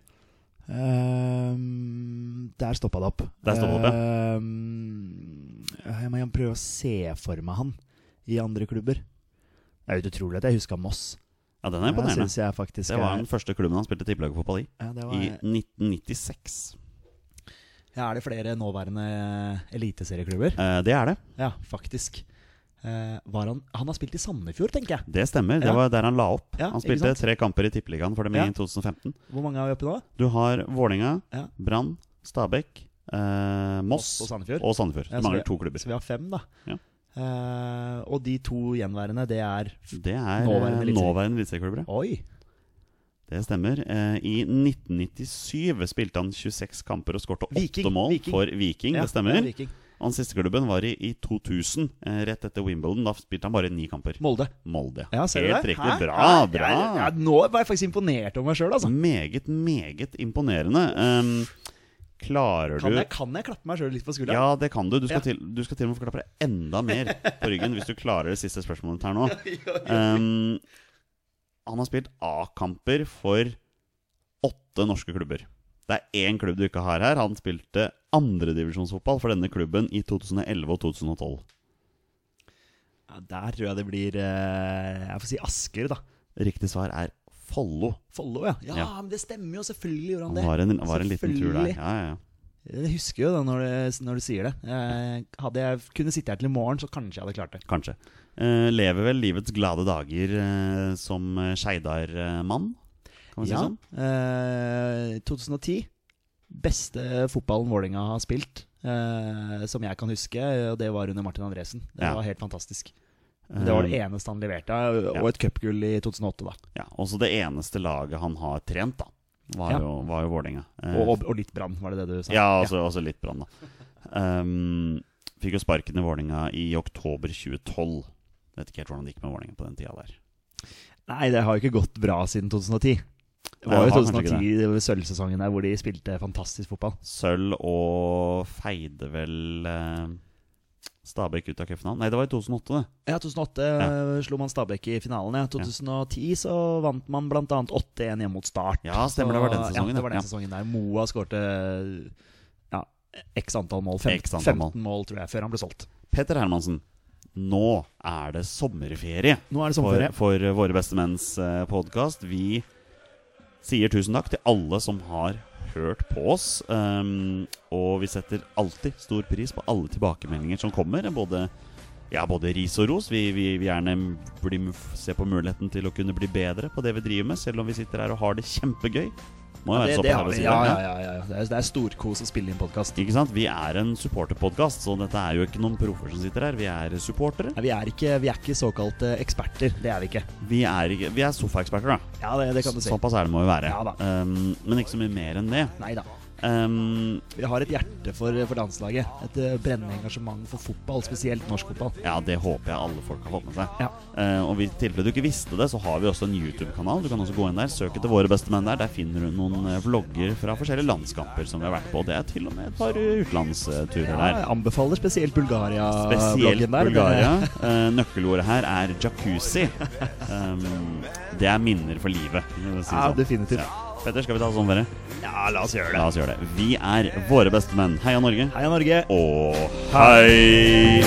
[SPEAKER 2] Ehm, der stoppa det opp.
[SPEAKER 1] Der stoppet det opp,
[SPEAKER 2] Ehm, jeg må prøve å se for meg han i andre klubber. Det er jo utrolig at jeg huska Moss.
[SPEAKER 1] Ja, den er imponerende.
[SPEAKER 2] faktisk
[SPEAKER 1] Det var
[SPEAKER 2] er
[SPEAKER 1] den første klubben han spilte tippelagfotball i.
[SPEAKER 2] ja, var,
[SPEAKER 1] I 1996.
[SPEAKER 2] ja, Er det flere nåværende eliteserieklubber?
[SPEAKER 1] Eh, det er det.
[SPEAKER 2] Ja, faktisk. Eh, var han, han har spilt i Sandefjord, tenker jeg.
[SPEAKER 1] Det stemmer. Det
[SPEAKER 2] Ja.
[SPEAKER 1] var der han la opp.
[SPEAKER 2] Ja,
[SPEAKER 1] han spilte tre kamper i tippeligaen for dem
[SPEAKER 2] Ja.
[SPEAKER 1] i 2015.
[SPEAKER 2] Hvor mange har vi oppe nå?
[SPEAKER 1] Du har Vålerenga,
[SPEAKER 2] Ja.
[SPEAKER 1] Brann, Stabæk, eh, Moss
[SPEAKER 2] og Sandefjord.
[SPEAKER 1] og Sandefjord. Du
[SPEAKER 2] så
[SPEAKER 1] mangler
[SPEAKER 2] vi-
[SPEAKER 1] to klubber.
[SPEAKER 2] Så vi har fem, da. Eh, og de to gjenværende, det er
[SPEAKER 1] Det er
[SPEAKER 2] Nåværende
[SPEAKER 1] eh, nåværende eliteserieklubber. ja.
[SPEAKER 2] Oi!
[SPEAKER 1] Det stemmer. Eh, I 1997 spilte han 26 kamper og skåret åtte mål
[SPEAKER 2] Viking.
[SPEAKER 1] for Viking. Det stemmer.
[SPEAKER 2] ja, Viking.
[SPEAKER 1] Hans siste klubben var i, i 2000, eh, rett etter Wimbledon. Da spilte han bare ni kamper.
[SPEAKER 2] Molde.
[SPEAKER 1] Molde.
[SPEAKER 2] Ja, ser du
[SPEAKER 1] Helt
[SPEAKER 2] det?
[SPEAKER 1] riktig.
[SPEAKER 2] Hæ?
[SPEAKER 1] Bra,
[SPEAKER 2] Hæ?
[SPEAKER 1] bra.
[SPEAKER 2] Ja, nå var jeg faktisk imponert over meg sjøl, altså.
[SPEAKER 1] Meget, meget imponerende. Um, klarer
[SPEAKER 2] Kan
[SPEAKER 1] du
[SPEAKER 2] jeg, kan jeg klappe meg sjøl litt på skulderen?
[SPEAKER 1] Ja, det kan du. Du skal,
[SPEAKER 2] Ja.
[SPEAKER 1] til, du skal til og med få klappe deg enda mer på ryggen hvis du klarer det siste spørsmålet her nå. Um, han har spilt A-kamper for åtte norske klubber. Det er én klubb du ikke har her. Han spilte andredivisjonsfotball for denne klubben i 2011 og 2012.
[SPEAKER 2] Ja, der tror jeg det blir eh, Jeg får si Asker, da.
[SPEAKER 1] Riktig svar er Follo.
[SPEAKER 2] Follo, ja. ja.
[SPEAKER 1] Ja.
[SPEAKER 2] men det stemmer jo. Selvfølgelig gjorde han
[SPEAKER 1] Han var en, var en liten tur der. Ja, ja, ja.
[SPEAKER 2] Jeg husker jo det når, du, når du sier det. Jeg hadde jeg kunne sitte her til i morgen, så kanskje jeg hadde klart det.
[SPEAKER 1] Kanskje. Eh, lever vel livets glade dager eh, som eh, Skeidar-mann, kan man si
[SPEAKER 2] Ja,
[SPEAKER 1] sånn?
[SPEAKER 2] eh, 2010. Beste fotballen Vålerenga har spilt, eh, som jeg kan huske, og det var under Martin Andresen. Det
[SPEAKER 1] Ja.
[SPEAKER 2] var helt fantastisk. Det var det
[SPEAKER 1] Eh,
[SPEAKER 2] eneste han leverte, og
[SPEAKER 1] ja.
[SPEAKER 2] et cupgull i 2008, da.
[SPEAKER 1] Ja, Også det eneste laget han har trent, da, var
[SPEAKER 2] Ja.
[SPEAKER 1] jo, var jo Vålerenga. Eh,
[SPEAKER 2] Og, og, og litt Brann, var det det du sa?
[SPEAKER 1] ja, også, også litt Brann, da. Um, fikk jo sparken i Vålerenga i oktober 2012. Vet ikke helt hvordan det gikk med Vålerenga på den tida der.
[SPEAKER 2] Nei, det har jo ikke gått bra siden 2010. Det var jo
[SPEAKER 1] har kanskje ikke
[SPEAKER 2] 2010, det var sølvsesongen der hvor de spilte fantastisk fotball.
[SPEAKER 1] Sølv og feide vel eh, Stabæk ut av cupfinalen. Nei, det var i 2008, det.
[SPEAKER 2] Ja, 2008 ja. slo man Stabæk i finalen. Ja. 2010 så vant man bl.a. 8-1 hjemme mot Start.
[SPEAKER 1] Ja, stemmer, det var den sesongen,
[SPEAKER 2] Ja, det var den
[SPEAKER 1] ja.
[SPEAKER 2] sesongen der Moa skårte ja, x antall mål. Fem,
[SPEAKER 1] X
[SPEAKER 2] 15
[SPEAKER 1] antall
[SPEAKER 2] mål.
[SPEAKER 1] mål.
[SPEAKER 2] tror jeg, før han ble solgt.
[SPEAKER 1] Petter Hermansen, nå er det sommerferie.
[SPEAKER 2] Nå er det
[SPEAKER 1] for,
[SPEAKER 2] sommerferie.
[SPEAKER 1] for Våre beste menns podkast. Vi sier tusen takk til alle som har hørt på oss. Um, og vi setter alltid stor pris på alle tilbakemeldinger som kommer. Både, ja, både ris og ros. Vi vi vil gjerne bli, se på muligheten til å kunne bli bedre på det vi driver med, selv om vi sitter her og har det kjempegøy. Må jo
[SPEAKER 2] Ja,
[SPEAKER 1] være
[SPEAKER 2] det,
[SPEAKER 1] såpass ærlig å si
[SPEAKER 2] Ja,
[SPEAKER 1] det.
[SPEAKER 2] ja, ja, ja. Det er, det er storkos å spille inn podkast.
[SPEAKER 1] Ikke sant? Vi er en supporterpodkast, så dette er jo ikke noen proffer som sitter her. Vi er supportere.
[SPEAKER 2] Vi, er ikke- vi er ikke såkalte eksperter. Det er vi ikke.
[SPEAKER 1] Vi er, ikke- vi er sofaeksperter, da.
[SPEAKER 2] Ja, det, det kan du si.
[SPEAKER 1] Såpass det må vi være.
[SPEAKER 2] Ja da.
[SPEAKER 1] um, men ikke så mye mer enn det.
[SPEAKER 2] Nei da.
[SPEAKER 1] Um,
[SPEAKER 2] Vi har et hjerte for, for landslaget. Et uh, brennende engasjement for fotball, spesielt norsk fotball.
[SPEAKER 1] ja, det håper jeg alle folk har fått med seg.
[SPEAKER 2] Ja.
[SPEAKER 1] Uh, og i tilfelle du ikke visste det, så har vi også en YouTube-kanal. Du kan også gå inn der, søke etter Våre beste menn der. Der finner du noen eh, vlogger fra forskjellige landskamper som vi har vært på. Det er til og med et par utenlandsturer
[SPEAKER 2] Ja,
[SPEAKER 1] der.
[SPEAKER 2] jeg anbefaler spesielt
[SPEAKER 1] Spesielt
[SPEAKER 2] Bulgaria-bloggen der.
[SPEAKER 1] Bulgaria. Uh, nøkkelordet her er jacuzzi. Um, det er minner for livet. si
[SPEAKER 2] Ja,
[SPEAKER 1] sånn.
[SPEAKER 2] definitivt.
[SPEAKER 1] Ja. Petter, skal vi ta sommerferie?
[SPEAKER 2] Ja, la oss gjøre det.
[SPEAKER 1] La oss gjøre det. Vi er våre beste menn. Heia Norge.
[SPEAKER 2] Heia Norge.
[SPEAKER 1] Og hei!